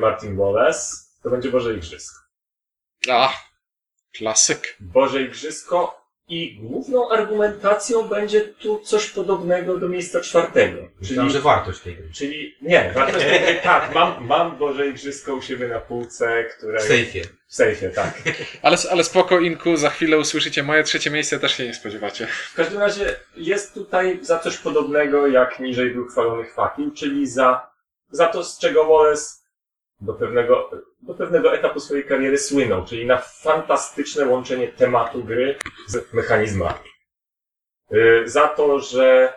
Martin Wallace, to będzie Boże Igrzysko. A, klasyk. Boże Igrzysko I główną argumentacją będzie tu coś podobnego do miejsca czwartego. Myślałem, Czyli że wartość tej gry. Czyli nie, wartość tej gry, tak, mam, mam Boże Igrzysko u siebie na półce, które... W sejfie. W sejfie, tak. Ale, ale spoko, Inku, za chwilę usłyszycie moje trzecie miejsce, też się nie spodziewacie. W każdym razie jest tutaj za coś podobnego, jak niżej był chwalony Fakim, czyli za, za to, z czego Wallace do pewnego, do pewnego etapu swojej kariery słynął, czyli na fantastyczne łączenie tematu gry z mechanizmami. Yy, Za to, że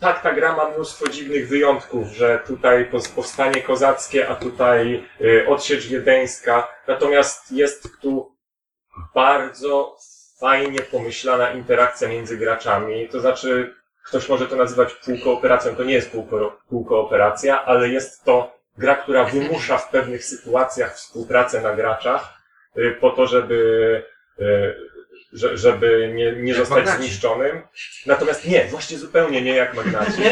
tak, ta gra ma mnóstwo dziwnych wyjątków, że tutaj powstanie kozackie, a tutaj y, odsiecz wiedeńska. Natomiast jest tu bardzo fajnie pomyślana interakcja między graczami. To znaczy, ktoś może to nazywać półkooperacją. To nie jest półko- półkooperacja, ale jest to gra, która wymusza w pewnych sytuacjach współpracę na graczach y, po to, żeby, y, że- żeby nie, nie Jak zostać Magnaci. zniszczonym. Natomiast nie, właśnie zupełnie nie jak Magnaci.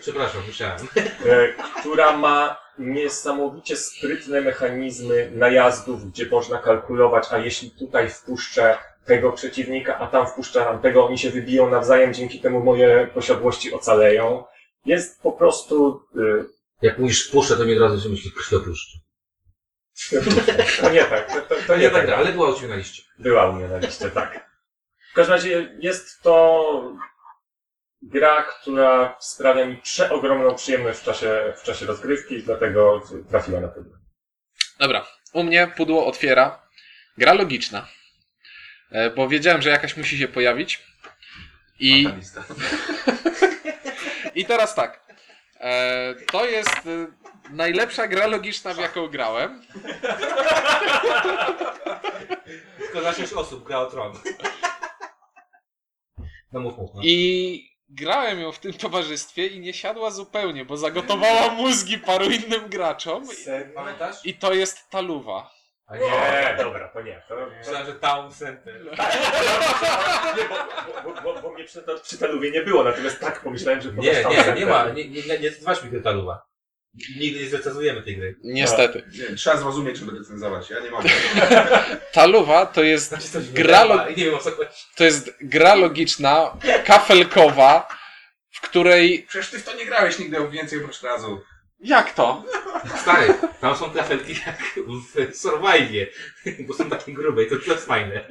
Przepraszam, myślałem. e, która ma niesamowicie sprytne mechanizmy najazdów, gdzie można kalkulować, a jeśli tutaj wpuszczę tego przeciwnika, a tam wpuszczę tamtego, oni się wybiją nawzajem, dzięki temu moje posiadłości ocaleją. Jest po prostu... Jak mówisz puszczę, to mi od razu się myśli krwiopluszczy. To nie tak, to, to, to nie tak. gra, ale była u Ciebie na liście. Była u mnie na liście, tak. W każdym razie jest to gra, która sprawia mi przeogromną przyjemność w czasie, w czasie rozgrywki i dlatego trafiła na pewno. Dobra, u mnie pudło otwiera gra logiczna. E, Bo wiedziałem, że jakaś musi się pojawić. I, i teraz tak. E, To jest e, najlepsza gra logiczna, w jaką grałem. Tylko na 6 osób gra o tron. No mów, mów. No. I grałem ją w tym towarzystwie i nie siadła zupełnie, bo zagotowała mózgi paru innym graczom. Pamiętasz? I to jest taluwa. A Nie, dobra, to nie. To, Myślałem, że Town Center. nie, bo, bo, bo, bo mnie przy, przy taluwie nie było, natomiast tak pomyślałem, że Nie, powiesz tam nie, nie center. ma. Nie, nie, nie, nie mi Krytaluwa. Nigdy nie zrecenzujemy tej gry. Niestety. Nie, trzeba zrozumieć, żeby recenzować. Ja nie mogę. Taluwa to jest Znaczy coś Gra gra lo- i nie wiem o co chodzi. To jest gra logiczna, kafelkowa, w której. Przecież ty w to nie grałeś nigdy więcej oprócz razu. Jak to? Stary, tam są trafelki jak w Survive, bo są takie grube i to, jest fajne.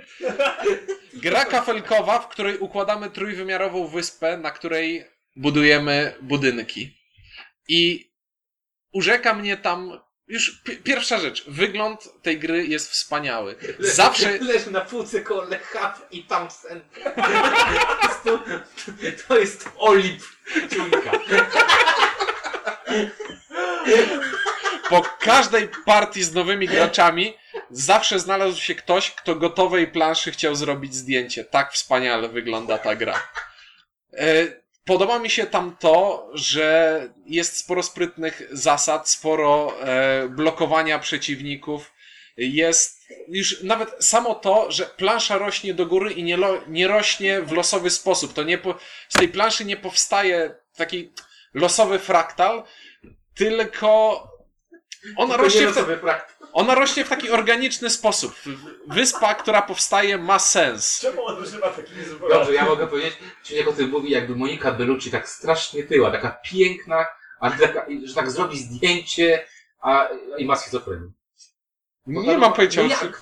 Gra kafelkowa, w której układamy trójwymiarową wyspę, na której budujemy budynki. I urzeka mnie tam. Już pi- pierwsza rzecz. Wygląd tej gry jest wspaniały. Zawsze. Leży na półce koło i Center. To, to jest olip ciuńka. Po każdej partii z nowymi graczami zawsze znalazł się ktoś, kto gotowej planszy chciał zrobić zdjęcie. Tak wspaniale wygląda ta gra. E, Podoba mi się tam to, że jest sporo sprytnych zasad, sporo e, blokowania przeciwników. Jest już nawet samo to, że plansza rośnie do góry i nie, nie rośnie w losowy sposób. To nie po, z tej planszy nie powstaje taki losowy fraktal, tylko ona rośnie, w praktyk. ona rośnie w taki organiczny sposób. Wyspa, która powstaje, ma sens. Czemu on używa takich zwrotów? Dobrze, ja mogę powiedzieć, Ciuniek o tym mówi, jakby Monika Bellucci tak strasznie tyła, taka piękna, ale taka, że tak zrobi zdjęcie, a i ma schizofrenię. Nie mam pojęcia. No jak?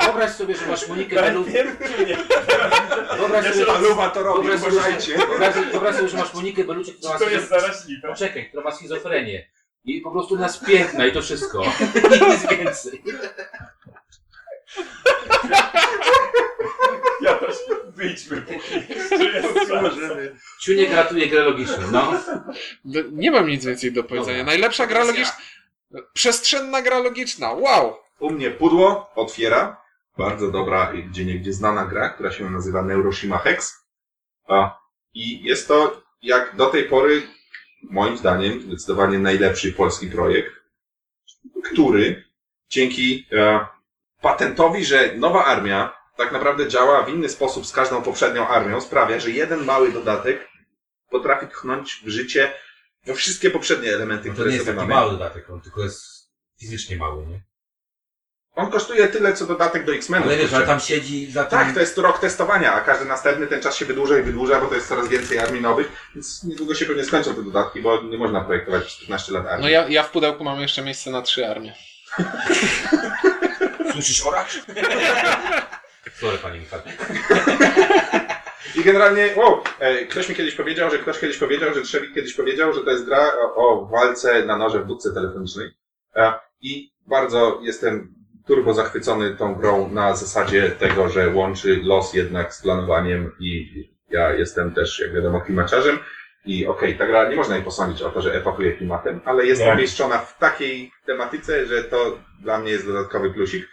Wyobraź sobie, że masz Monikę Ale Bellucci. wiem, czy nie. Wyobraź sobie, Paluwa to robi, wyobraź uważajcie. wyobraź, wyobraź sobie, że masz Monikę Bellucci, która ma To jest schizofrenię. zaraźliwe. Poczekaj, która ma schizofrenię. I po prostu nas piękna i to wszystko. Nic więcej. Ja też wyjdźmy póki jeszcze jest szansa. Ciuniek ratuje grę logiczną, no. No, Nie mam nic więcej do powiedzenia. Dobra. Najlepsza gra logiczna. Przestrzenna gra logiczna. Wow! U mnie pudło otwiera. Bardzo dobra, gdzie niegdzie znana gra, która się nazywa Neuroshima Hex. A, I jest to, jak do tej pory, moim zdaniem, zdecydowanie najlepszy polski projekt, który dzięki e, patentowi, że nowa armia tak naprawdę działa w inny sposób z każdą poprzednią armią, sprawia, że jeden mały dodatek potrafi tchnąć w życie we wszystkie poprzednie elementy, To które nie jest taki mamy. mały dodatek, on tylko jest fizycznie mały, nie? On kosztuje tyle, co dodatek do X-Menów. Ale wiesz, ale tam siedzi za tym... Tak, to jest rok testowania, a każdy następny ten czas się wydłuża i wydłuża, bo to jest coraz więcej armii nowych, więc niedługo się pewnie skończą te dodatki, bo nie można projektować przez 15 lat armii. No ja, ja w pudełku mam jeszcze miejsce na trzy armie. Słyszysz oracz? Sorry, panie Michał. I generalnie, wow, e, ktoś mi kiedyś powiedział, że ktoś kiedyś powiedział, że Trzewik kiedyś powiedział, że to jest gra o, o walce na noże w budce telefonicznej. E, I bardzo jestem turbo zachwycony tą grą na zasadzie tego, że łączy los jednak z planowaniem i ja jestem też, jak wiadomo, klimaciarzem. I okej, ta gra nie można jej posądzić o to, że epatuje klimatem, ale jest Nie. umieszczona w takiej tematyce, że to dla mnie jest dodatkowy plusik.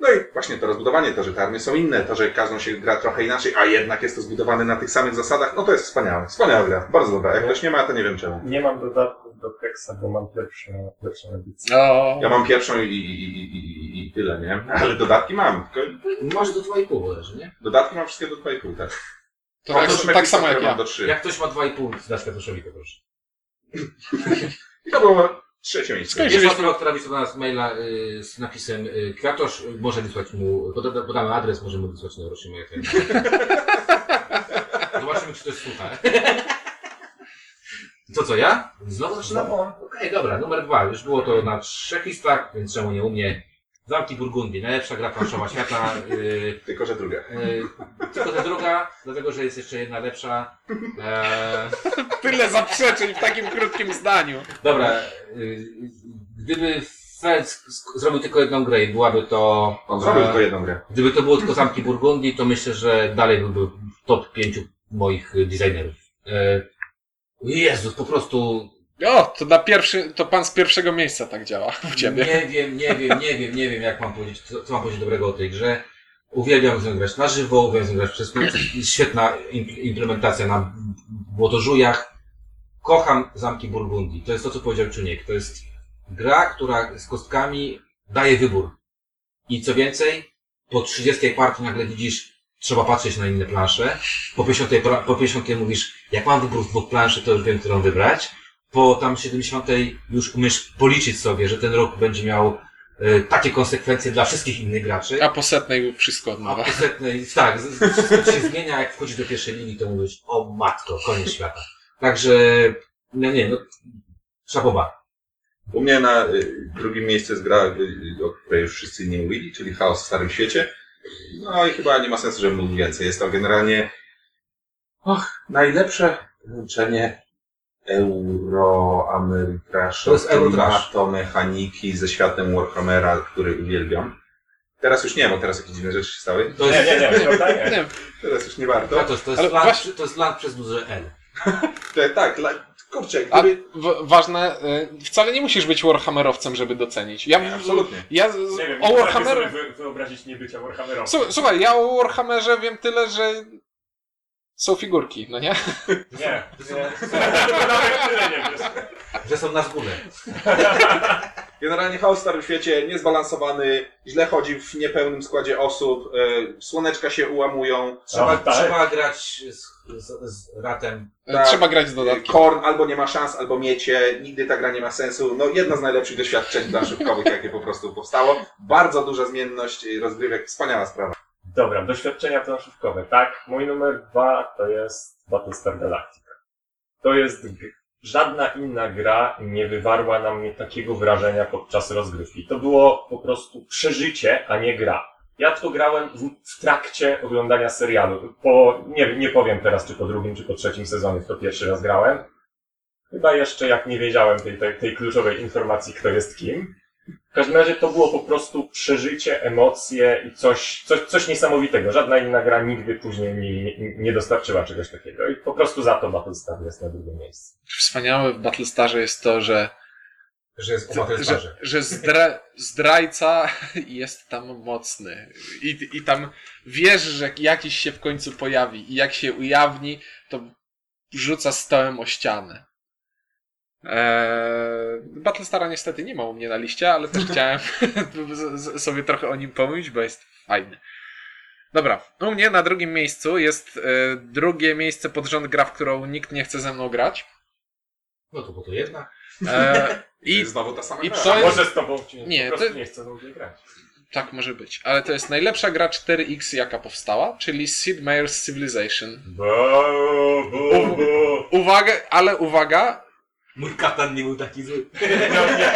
No i właśnie to rozbudowanie, to, że te armie są inne, to, że każdą się gra trochę inaczej, a jednak jest to zbudowane na tych samych zasadach, no to jest wspaniałe. Wspaniała gra, bardzo dobra. Jak ktoś nie ma, to nie wiem czemu. Nie mam dodatków do Hexa, bo mam pierwszą, pierwszą edycję. O, Ja mam pierwszą i, i, i, i, i tyle, nie? Ale dodatki mam. Tylko Masz do 2,5 leży, nie? dodatki mam wszystkie do 2,5, tak. to tak, Oprócz tak samo Mephisto, jak które mam ja. do 3. Jak ktoś ma 2,5, dasz Kwiatoszowi, to proszę. I to było trzecie miejsce. Skończ- Jest osoba, która wysłała nas maila y, z napisem y, Kwiatosz, y, może wysłać mu, poda, podamy adres, możemy wysłać na Rosję moje Zobaczymy, czy to jest słucha. To co, ja? Znowu zaczynam? Okej, dobra, numer dwa. Już było to na trzech listach, więc czemu nie u mnie? Zamki Burgundii, najlepsza gra planszowa świata. Y, Tylko, że druga. y, tylko ta druga, dlatego że jest jeszcze jedna lepsza. Eee, Tyle zaprzeczeń w takim krótkim zdaniu. Dobra, y, gdyby sk- zrobił tylko jedną grę i byłaby to... On zrobił e, tylko jedną grę. Gdyby to było tylko Zamki Burgundii, to myślę, że dalej byłby w top pięciu moich y, designerów. E, Jezus, po prostu O, to na pierwszy, to pan z pierwszego miejsca tak działa u ciebie. nie wiem, nie wiem, nie wiem, nie wiem, jak mam powiedzieć, co, co mam powiedzieć dobrego o tej grze. Uwielbiam z nią grać na żywo, uwielbiam z nią grać przez świetna im- implementacja na błotożujach. Kocham Zamki Burgundii. To jest to, co powiedział Czuniek. To jest gra, która z kostkami daje wybór. I co więcej, po 30 partii nagle widzisz, trzeba patrzeć na inne plansze. Po 50, pra- po 50 mówisz, jak mam wybór z dwóch planszy, to już wiem, którą wybrać. Po tam 70 już umiesz policzyć sobie, że ten rok będzie miał e, takie konsekwencje dla wszystkich innych graczy. A po setnej wszystko od A nowa. po setnej, tak, z- z- wszystko się zmienia, jak wchodzi do pierwszej linii, to mówisz, o matko, koniec świata. Także, no nie, no, szapoba. U mnie na y, drugim miejscu jest gra, y, o której już wszyscy nie mówili, czyli Chaos w Starym Świecie. No i chyba nie ma sensu, żebym mówił więcej. Jest to generalnie och, najlepsze połączenie To jest Eurotrash. to mechaniki ze światem Warhammera, który uwielbiam. Teraz już nie, bo teraz jakieś dziwne rzeczy się stały. To Nie, jest, nie, nie, prawda? Nie. Nie, Teraz już nie warto. to, to, jest Ale land, właśnie- to jest przez duże L. Tak, la, kurczę, a gdyby... w, ważne, y, wcale nie musisz być Warhammerowcem, żeby docenić. Ja, Nie, absolutnie. ja z, Nie wiem, o nie Warhammer... sobie wy, wyobrazić niebycia Warhammerowcem. Słu- Słuchaj, ja o Warhammerze wiem tyle, że są figurki, no nie? Nie, nie. Nawet tyle nie wiesz. Że są na zgóle. Generalnie chaos w Starym Świecie, niezbalansowany, źle chodzi w niepełnym składzie osób, e, słoneczka się ułamują, Trzeba, A, tak. trzeba grać z, z, z ratem. Tak. Trzeba grać z e, dodatkiem. Korn albo nie ma szans, albo miecie, nigdy ta gra nie ma sensu. No jedno z najlepszych doświadczeń planszówkowych, jakie po prostu powstało. Bardzo duża zmienność e, rozgrywek, wspaniała sprawa. Dobra, doświadczenia planszówkowe, tak? Mój numer dwa to jest Battlestar Galactica. To jest g- żadna inna gra nie wywarła na mnie takiego wrażenia podczas rozgrywki. To było po prostu przeżycie, a nie gra. Ja to grałem w, trakcie oglądania serialu. Po, nie, nie powiem teraz, czy po drugim, czy po trzecim sezonie, to pierwszy raz grałem. Chyba jeszcze jak nie wiedziałem tej, tej, tej kluczowej informacji, kto jest kim. W każdym razie to było po prostu przeżycie, emocje i coś, coś, coś niesamowitego. Żadna inna gra nigdy później mi nie, nie dostarczyła czegoś takiego. I po prostu za to Battlestar jest na drugim miejscu. Wspaniałe w Battlestarze jest to, że, Że jest o że, Battlestarze. że zdra, zdrajca jest tam mocny. I, I tam wiesz, że jakiś się w końcu pojawi. I jak się ujawni, to rzuca stołem o ścianę. Eee, Battlestara niestety nie ma u mnie na liście, ale też chciałem sobie trochę o nim pomówić, bo jest fajny. Dobra, u mnie na drugim miejscu jest e, drugie miejsce pod rząd gra, w którą nikt nie chce ze mną grać. No to bo to jedna. E, I znowu ta sama i gra. to jest- może z tobą ci Nie, po prostu to- nie chcę nigdzie grać. Tak może być. Ale to jest najlepsza gra 4X, jaka powstała, czyli Sid Meier's Civilization. Bo, bo, bo. Uwaga, ale uwaga, Mój katan nie był taki zły. No nie.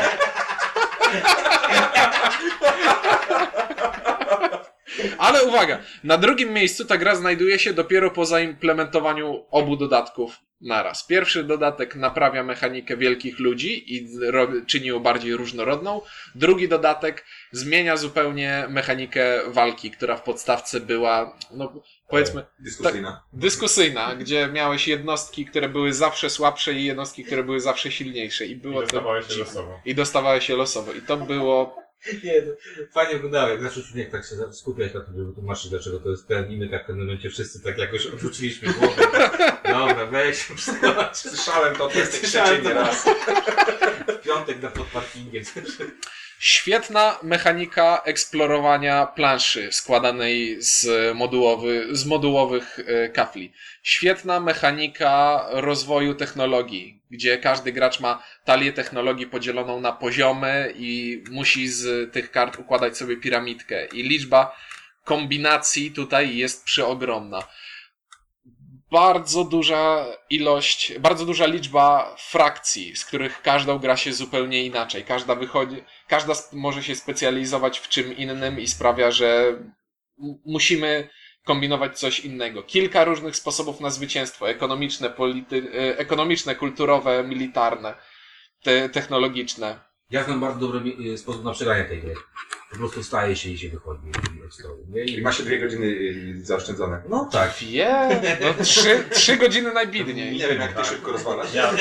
ale uwaga, na drugim miejscu ta gra znajduje się dopiero po zaimplementowaniu obu dodatków naraz. Pierwszy dodatek naprawia mechanikę wielkich ludzi i ro- czyni ją bardziej różnorodną. Drugi dodatek zmienia zupełnie mechanikę walki, która w podstawce była, no powiedzmy, Dyskusyjna. dyskusyjna, gdzie miałeś jednostki, które były zawsze słabsze i jednostki, które były zawsze silniejsze. I I było to. dostawałeś się losowo. I dostawałeś się losowo. I to było. Nie, no, fajnie wyglądało, jak zaczął człowiek tak się skupiać na tym, żeby tłumaczyć, dlaczego to jest ten i my tak w pewnym momencie wszyscy tak jakoś odwróciliśmy głowę. Dobra, weź, przeskoczyć. Słyszałem to, to jest trzeci raz. W piątek na pod parkingiem. Świetna mechanika eksplorowania planszy składanej z, modułowy, z modułowych e, kafli. Świetna mechanika rozwoju technologii, gdzie każdy gracz ma talię technologii podzieloną na poziomy i musi z tych kart układać sobie piramidkę. I liczba kombinacji tutaj jest przeogromna. Bardzo duża ilość, bardzo duża liczba frakcji, z których każdą gra się zupełnie inaczej. Każda wychodzi, każda może się specjalizować w czym innym i sprawia, że musimy kombinować coś innego. Kilka różnych sposobów na zwycięstwo. Ekonomiczne, polity, e, ekonomiczne kulturowe, militarne, te, technologiczne. Ja znam bardzo dobry mi- sposób na przegranie tej gry. Po prostu staje się i się wychodzi od stołu. nie? I ma się dwie godziny y, zaoszczędzone. No tak. Wie, no trzy, trzy godziny najbidniej. Nie wiem, jak ty szybko rozwalasz. Ja,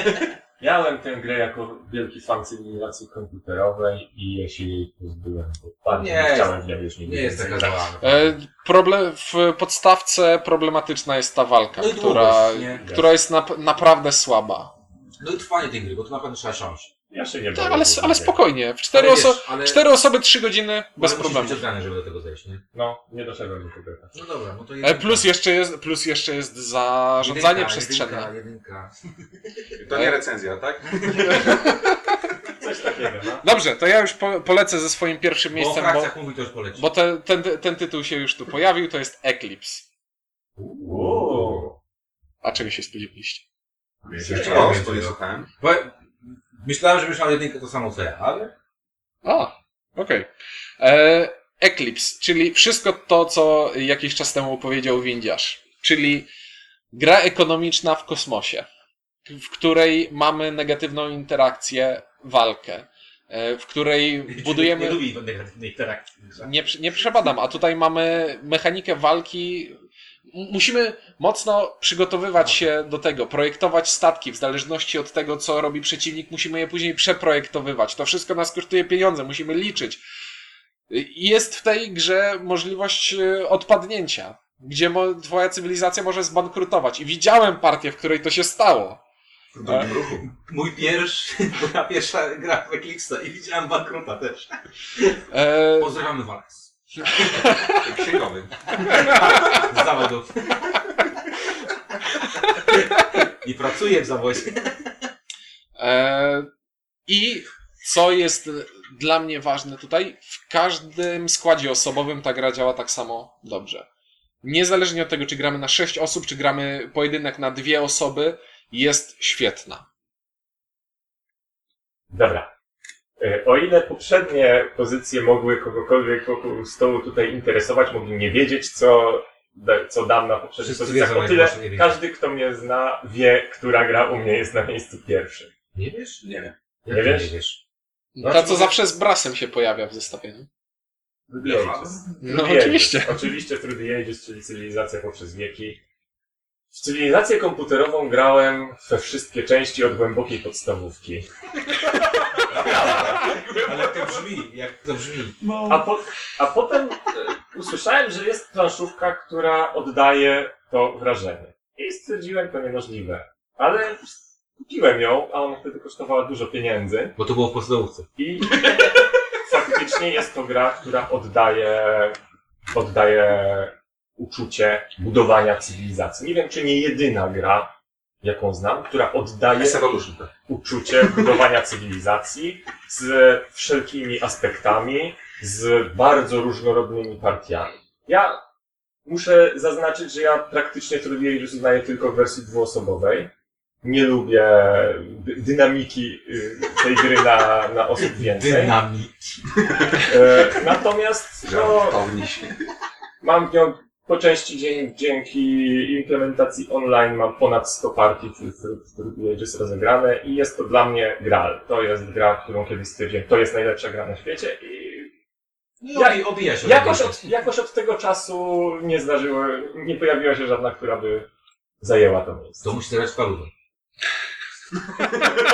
miałem tę grę jako wielki fan cywilizacji komputerowej i ja się jej pozbyłem, bo bardzo Nie nie chciałem już Nie jest taka zła. E, Problem, w podstawce problematyczna jest ta walka, No która, długość, która jest nap, naprawdę słaba. No i trwanie tej gry, bo to naprawdę trzeba siąść. Ja się nie Tak, ale, ale spokojnie. W cztery, Ale oso wiesz, ale- cztery osoby, trzy godziny, bez musisz problemu. być odgrany, żeby do tego zejść, nie? No, nie doszedłem do tego. No dobra, no to E, jedynka. Plus jeszcze jest, plus jeszcze jest zarządzanie Jedynka, przestrzenne. Jedynka, jedynka. To nie recenzja, tak? Coś takiego, no. Dobrze, to ja już po, polecę ze swoim pierwszym Bo o miejscem, bo, frakcjach mówi to już poleci. bo te, ten, ten tytuł się już tu pojawił, to jest Eclipse. Uuu. A czego się spodziewaliście? Jeszcze raz to nie słuchałem. Bo myślałem, że myślałem jedynkę to samo co ja, ale... A, okej. E, Eclipse, czyli wszystko to, co jakiś czas temu powiedział Windiarz. Czyli gra ekonomiczna w kosmosie, w której mamy negatywną interakcję, walkę, e, w której Nie budujemy... lubi negatywnej interakcji. Nie, nie przepadam, a tutaj mamy mechanikę walki. Musimy mocno przygotowywać się do tego, projektować statki w zależności od tego, co robi przeciwnik, musimy je później przeprojektowywać. To wszystko nas kosztuje pieniądze, musimy liczyć. I Jest w tej grze możliwość e, odpadnięcia, gdzie mo- twoja cywilizacja może zbankrutować. I widziałem partię, w której to się stało. W drugim ruchu. Mój pierwszy, moja pierwsza gra w Eclipse i widziałem bankruta też. E, Pozdrawiamy. Księgowy. Z zawodów. I pracuję w zawodzie. E, I co jest dla mnie ważne tutaj, w każdym składzie osobowym ta gra działa tak samo dobrze. Niezależnie od tego, czy gramy na 6 osób, czy gramy pojedynek na dwie osoby, jest świetna. Dobra. E, O ile poprzednie pozycje mogły kogokolwiek wokół stołu tutaj interesować, mogli nie wiedzieć, co, co dam na poprzednich Wszyscy pozycjach, wiedzą, o jak tyle właśnie nie wiedzieć. każdy, kto mnie zna, wie, która gra u mnie jest na miejscu pierwszym. Nie wiesz? Nie wiem. Nie wiesz? Nie wiesz. Ta, co zawsze z brasem się pojawia w zestawieniu. Ages. No Ages. oczywiście. Oczywiście the Ages, czyli cywilizacja poprzez wieki. W cywilizację komputerową grałem we wszystkie części od głębokiej podstawówki. Ale jak to brzmi, jak to brzmi. A, po, a potem e, usłyszałem, że jest planszówka, która oddaje to wrażenie. I stwierdziłem, to niemożliwe. Ale kupiłem ją, a ona wtedy kosztowała dużo pieniędzy. Bo to było w podstawówce. I faktycznie jest to gra, która oddaje, oddaje uczucie budowania cywilizacji. Nie wiem, czy nie jedyna gra, jaką znam, która oddaje Evolution. tak. uczucie budowania cywilizacji z wszelkimi aspektami. z bardzo różnorodnymi partiami. Ja muszę zaznaczyć, że ja praktycznie Ages uznaję tylko w wersji dwuosobowej. Nie lubię dy- dynamiki y, tej gry na, na osób więcej. Dynamit. E, Natomiast no, Żartowni się. mam w nią po części dzie- dzięki implementacji online mam ponad 100 partii w True Ages rozegrane i jest to dla mnie gral. To jest gra, którą kiedyś stwierdziłem, to jest najlepsza gra na świecie i Ja, i obija się. jakoś od, jakoś od tego czasu nie zdarzyło, nie pojawiła się żadna, która by zajęła to miejsce. To musi w Kaludę.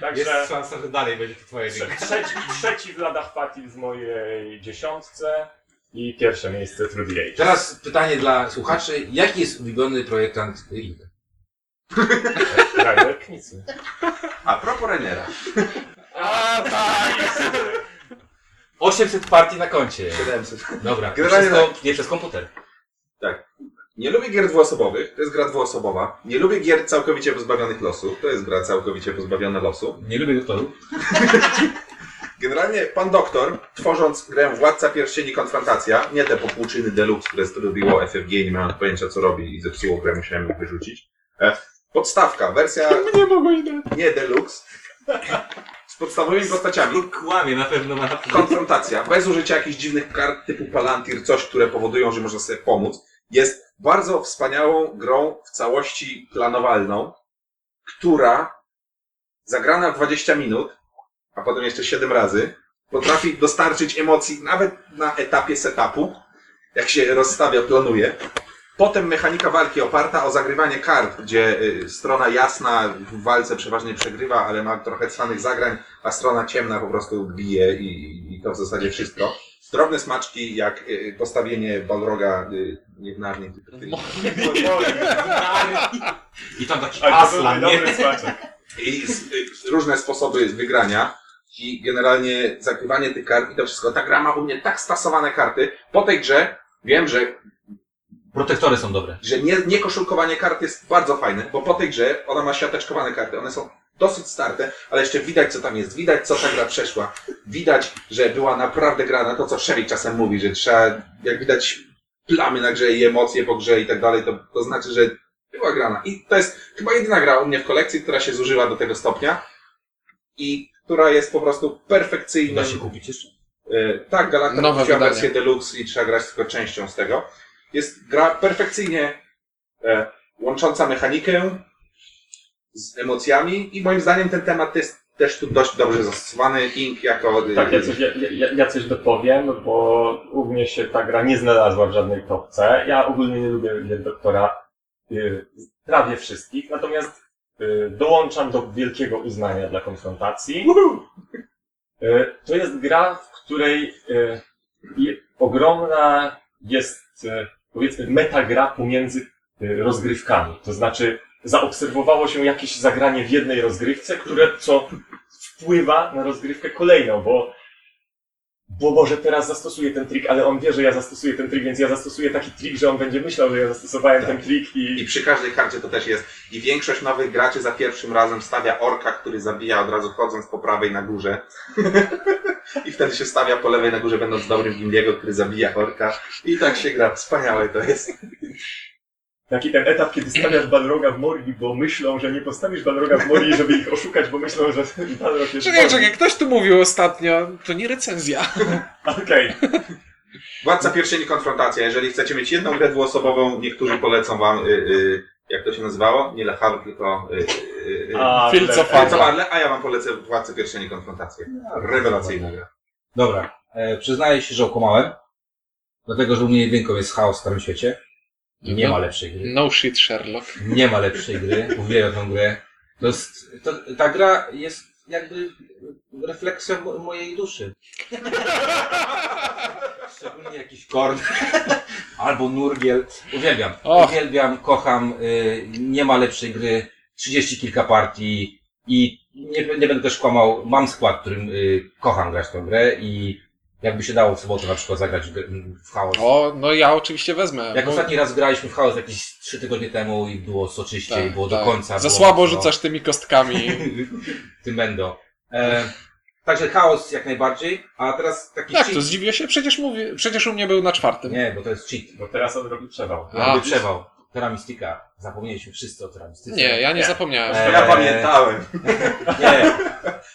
Także Jest szansa, że dalej będzie to twoje trzeci, trzeci w ladach partii w mojej dziesiątce i pierwsze miejsce Ages. Teraz pytanie dla słuchaczy. Jaki jest ulubiony projektant Linka? Ryder Knicy. A propos Renera. A, tak! 800 partii na koncie. 700. Dobra, Generalnie przez, kom- nie przez komputer. Nie lubię gier dwuosobowych, to jest gra dwuosobowa. Nie lubię gier całkowicie pozbawionych losu, to jest gra całkowicie pozbawiona losu. Nie lubię doktorów. Generalnie pan doktor, tworząc grę Władca Pierścieni Konfrontacja, nie te popłuczyny Deluxe, które zrobiło FFG, nie miałem pojęcia co robi i zepsuło grę, musiałem ją wyrzucić. E, Podstawka, wersja Nie mogę idę. nie Deluxe, z podstawowymi postaciami. Kłamie, na pewno ma na Konfrontacja, bez użycia jakichś dziwnych kart typu Palantir, coś, które powodują, że można sobie pomóc, jest bardzo wspaniałą grą w całości planowalną, która zagrana w 20 minut, a potem jeszcze 7 razy, potrafi dostarczyć emocji nawet na etapie setupu, jak się rozstawia, planuje. Potem mechanika walki oparta o zagrywanie kart, gdzie y, strona jasna w walce przeważnie przegrywa, ale ma trochę cwanych zagrań, a strona ciemna po prostu bije i, i to w zasadzie wszystko. Drobne smaczki, jak y, postawienie Balroga y, nie w narni, tylko w tej- I tam taki Ale to był aslan, nie? dobry smaczek. i z, y, różne sposoby wygrania i generalnie zagrywanie tych kart i to wszystko. Ta gra ma u mnie tak stasowane karty. Po tej grze wiem, że, Protektory są dobre. że nie, nie koszulkowanie kart jest bardzo fajne, bo po tej grze ona ma siateczkowane karty. One są dosyć starte, ale jeszcze widać co tam jest. Widać co ta gra przeszła. Widać, że była naprawdę grana. To co Sherry czasem mówi, że trzeba, jak widać plamy na grze i emocje po grze i tak dalej, to, to znaczy, że była grana. I to jest chyba jedyna gra u mnie w kolekcji, która się zużyła do tego stopnia i która jest po prostu perfekcyjna. Da się kupić jeszcze? E, tak, Galacta Nowe kupiła wydanie. wersję Deluxe i trzeba grać tylko częścią z tego. Jest gra perfekcyjnie e, łącząca mechanikę z emocjami i moim zdaniem ten temat jest też tu dość dobrze zastosowany. Ink jako... e, Tak, ja coś, ja, ja, ja coś dopowiem, bo u mnie się ta gra nie znalazła w żadnej topce. Ja ogólnie nie lubię gier doktora prawie wszystkich, natomiast dołączam do wielkiego uznania dla konfrontacji. Y, to jest gra, w której y, ogromna jest, y, powiedzmy, metagra pomiędzy y, rozgrywkami. To znaczy, zaobserwowało się jakieś zagranie w jednej rozgrywce, które co wpływa na rozgrywkę kolejną, bo, bo może teraz zastosuję ten trik, ale on wie, że ja zastosuję ten trik, więc ja zastosuję taki trik, że on będzie myślał, że ja zastosowałem Tak. ten trik I i... przy każdej karcie to też jest. I większość nowych graczy za pierwszym razem stawia orka, który zabija od razu chodząc po prawej na górze. I wtedy się stawia po lewej na górze, będąc dobrym Gimliego, który zabija orka. I tak się gra. Wspaniałe to jest. Taki ten etap, kiedy stawiasz Balroga w Mori, bo myślą, że nie postawisz Balroga w Mori, żeby ich oszukać, bo myślą, że Balrog jest Czekaj, czekaj, ktoś tu mówił ostatnio, to nie recenzja. Okej. Władca pierścieni konfrontacja. Jeżeli chcecie mieć jedną grę dwuosobową, niektórzy polecą wam, y, y, jak to się nazywało? Nie Le Havre, tylko y, y, y, A, Fields le- of Fire. Fire. a ja wam polecę Władcę pierścieni konfrontację. Rewelacyjna gra. Dobra. E, przyznaję się, że okłamałem. Dlatego, że u mnie jedynką jest chaos w Starym Świecie. Nie No. ma lepszej gry. No shit, Sherlock. Nie ma lepszej gry. Uwielbiam tą grę. To jest, to, ta gra jest jakby refleksją mo- mojej duszy. Szczególnie jakiś korn. Albo nurgiel. Uwielbiam. Och. Uwielbiam, kocham. Y, nie ma lepszej gry. Trzydzieści kilka partii. I nie, nie będę też kłamał. Mam skład, którym y, kocham grać tę grę i jakby się dało w sobotę na przykład zagrać w, chaos. O, no ja oczywiście wezmę. Jak Bo- ostatni raz graliśmy w chaos jakieś trzy tygodnie temu i było soczyście tak, i było tak. do końca. Za było słabo mocno. rzucasz tymi kostkami. Tym będą. E, Także chaos jak najbardziej, a teraz taki Jak cheat. to zdziwię się? Przecież mówi, przecież u mnie był na czwartym. Nie, bo to jest cheat. Bo teraz on robi przewał. A. Jakby przewał. Terra Mystica. Zapomnieliśmy wszyscy o Terra Mystice. Nie, ja nie zapomniałem. Ja pamiętałem. Nie.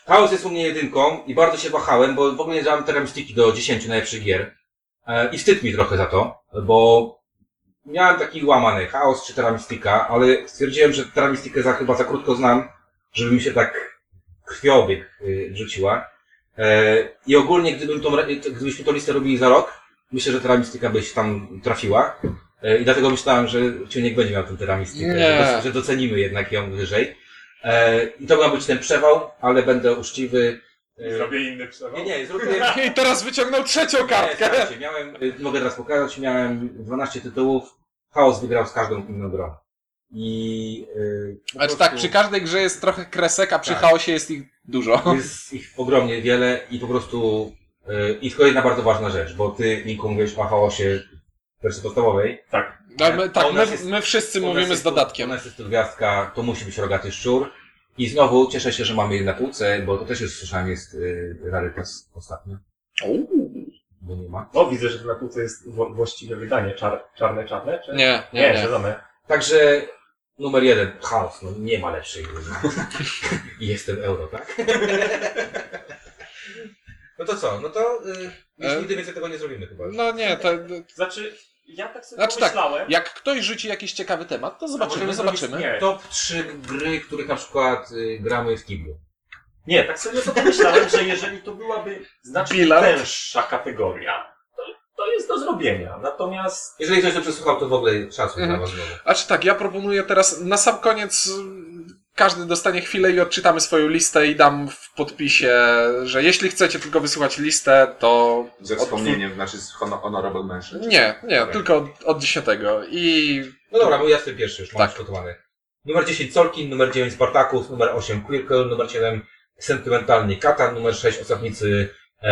Chaos jest u mnie jedynką i bardzo się wahałem, bo w ogóle nie dałem Terra Mystiki do 10 najlepszych gier. E, I wstyd mi trochę za to, bo miałem taki łamany Chaos czy Terra Mystica, ale stwierdziłem, że Terra Mystikę za, chyba za krótko znam, żeby mi się tak krwiobieg y, wrzuciła. E, I ogólnie, gdybym tą, gdybyśmy tą listę robili za rok, myślę, że Terra Mystica by się tam trafiła. E, I dlatego myślałem, że Ciuniek będzie miał tę Nie. że, że docenimy jednak ją wyżej. E, I to miał być ten przewał, ale będę uczciwy. E, Zrobię inny przewał. Nie, nie, zrobię. I teraz wyciągnął trzecią Nie, kartkę. słuchajcie, miałem, mogę teraz pokazać, miałem 12 tytułów, Chaos wygrał z każdą inną grą. I yy, Znaczy prostu tak, przy każdej grze jest trochę kresek, a przy Tak. chaosie jest ich dużo. jest ich ogromnie wiele i po prostu yy, i tylko jedna bardzo ważna rzecz, bo ty, Niko, mówisz o chaosie wersji podstawowej. Tak. No, my, tak, nas my, jest- my wszyscy mówimy jest z dodatkiem. U nas jest tu gwiazdka, to musi być rogaty szczur. I znowu cieszę się, że mamy je na półce, bo to też jest, słyszałem, jest yy, rarytas ostatnio, bo nie ma. O, widzę, że na półce jest wło- właściwe wydanie. Czar, czarne, czarne? Czy? Nie, nie, Nie, nie. zielone. Także numer jeden, chaos, no nie ma lepszej gry. No. I jestem euro, tak? No to co? No to y, już E? nigdy więcej tego nie zrobimy chyba. No nie, to, Znaczy, ja tak sobie Znaczy tak, pomyślałem. jak ktoś rzuci jakiś ciekawy temat, to zobaczymy, możemy zrobić- zobaczymy. Nie, Top 3 gry, których na przykład y, gramy w kiblu. Nie, tak sobie to pomyślałem, że jeżeli to byłaby znacznie Bilard? węższa kategoria, to, to jest do zrobienia. Natomiast Jeżeli ktoś to przesłuchał, to w ogóle szacun Mhm. dla was znowu. A czy tak, ja proponuję teraz na sam koniec każdy dostanie chwilę i odczytamy swoją listę i dam w podpisie, że jeśli chcecie tylko wysłuchać listę, to Ze wspomnieniem, znaczy z honor- honorable mention. nie, nie, Dobra. tylko od, od dziesiątego. I No dobra, mój jasny pierwszy już mam Tak. przygotowany. Numer 10 Solkin, numer 9 Spartacus, numer 8 Quirkel, numer 7 Sentymentalny Katan, numer 6 Osadnicy e,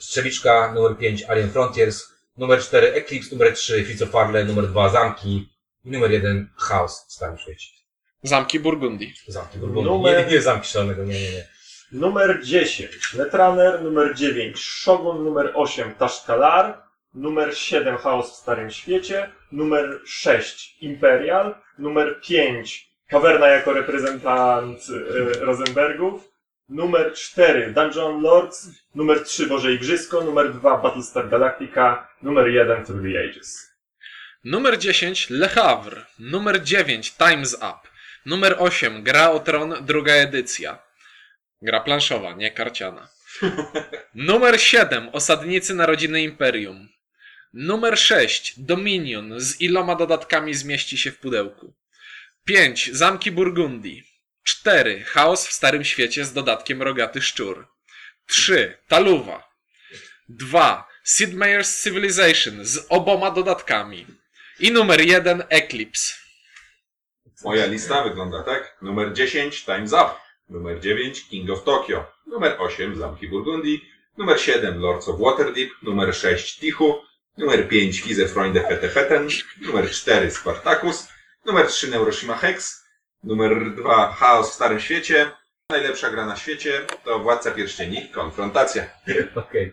Strzewiczka, numer 5 Alien Frontiers, numer 4 Eclipse, numer 3 Ficofarle, numer 2 Zamki i numer 1 Chaos w Starym Świecie. Zamki Burgundii. Zamki Burgundii. Numer- Nie, nie Zamki Szalonego, nie, nie, nie. numer 10 Netrunner, numer 9 Shogun, numer 8 Tashkalar, numer 7 Chaos w Starym Świecie, numer 6 Imperial, numer 5 Kawerna jako reprezentant e, Rosenbergów, numer 4 Dungeon Lords, numer 3 Boże Igrzysko, numer 2 Battlestar Galactica, numer 1 Through the Ages. Numer 10 Le Havre, numer 9 Times Up, numer 8 Gra o Tron, druga edycja. Gra planszowa, nie karciana. Numer 7 Osadnicy Narodziny Imperium. Numer 6 Dominion z iloma dodatkami zmieści się w pudełku. 5 Zamki Burgundii. 4 Chaos w Starym Świecie z dodatkiem Rogaty Szczur. 3 Taluwa. 2 Sid Meier's Civilization z oboma dodatkami. I numer 1 Eclipse. Moja lista wygląda tak. Numer 10 Time's Up. Numer 9 King of Tokyo. Numer 8 Zamki Burgundii. Numer 7 Lords of Waterdeep. Numer 6 Tichu. Numer 5 Fize Freunde Fete Feten. Numer 4 Spartacus. Numer 3 Neuroshima Hex. Numer 2 Chaos w Starym Świecie. Najlepsza gra na świecie to Władca Pierścieni Konfrontacja. Okej.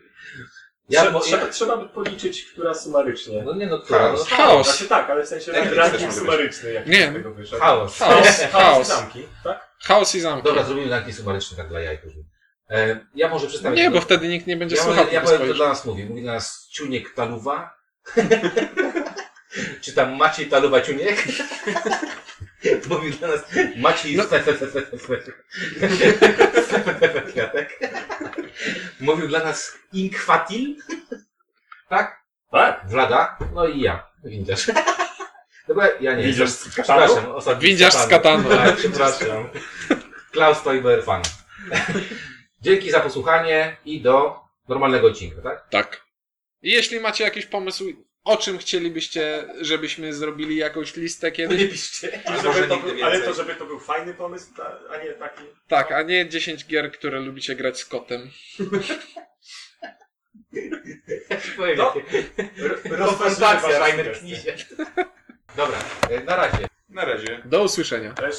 Ja, bo, trzeba, ja, trzeba by policzyć, która sumarycznie. no nie no, która, no, Chaos. Chaos. Znaczy tak, ale w sensie też ranking sumaryczny, jak Nie. z tego wyszedł. Chaos. Chaos. Chaos, Chaos. i zamki, tak? Chaos i zamki. Dobra, zrobimy ranking sumaryczny tak dla jaj później. E, ja może przedstawię... Nie, bo wtedy nikt nie będzie Ja, słuchał ja powiem, kto dla nas mówi. Mówi dla nas Ciuniek Taluwa. Czy tam Maciej Taluwa Ciuniek? Mówi dla nas Maciej No. Kwiatek. Mówił dla nas Inkwatil. Tak? Tak. Vlada. No i ja. Windziarz. Dobra, ja nie. Windziarz z Katanu? Przepraszam. osobnik Windziarz z Katanu. Tak, przepraszam. Klaus Stoiber fan. Dzięki za posłuchanie i do normalnego odcinka, tak? Tak. I jeśli macie jakiś pomysł, o czym chcielibyście, żebyśmy zrobili jakąś listę kiedyś, piszcie. Ale, może żeby to był, ale to, żeby to był fajny pomysł, a nie taki... tak, a nie 10 gier, które lubicie grać z kotem. No. Konfrontacja, Rainer Knizie. Dobra, e, na razie. Na razie. Do usłyszenia. Też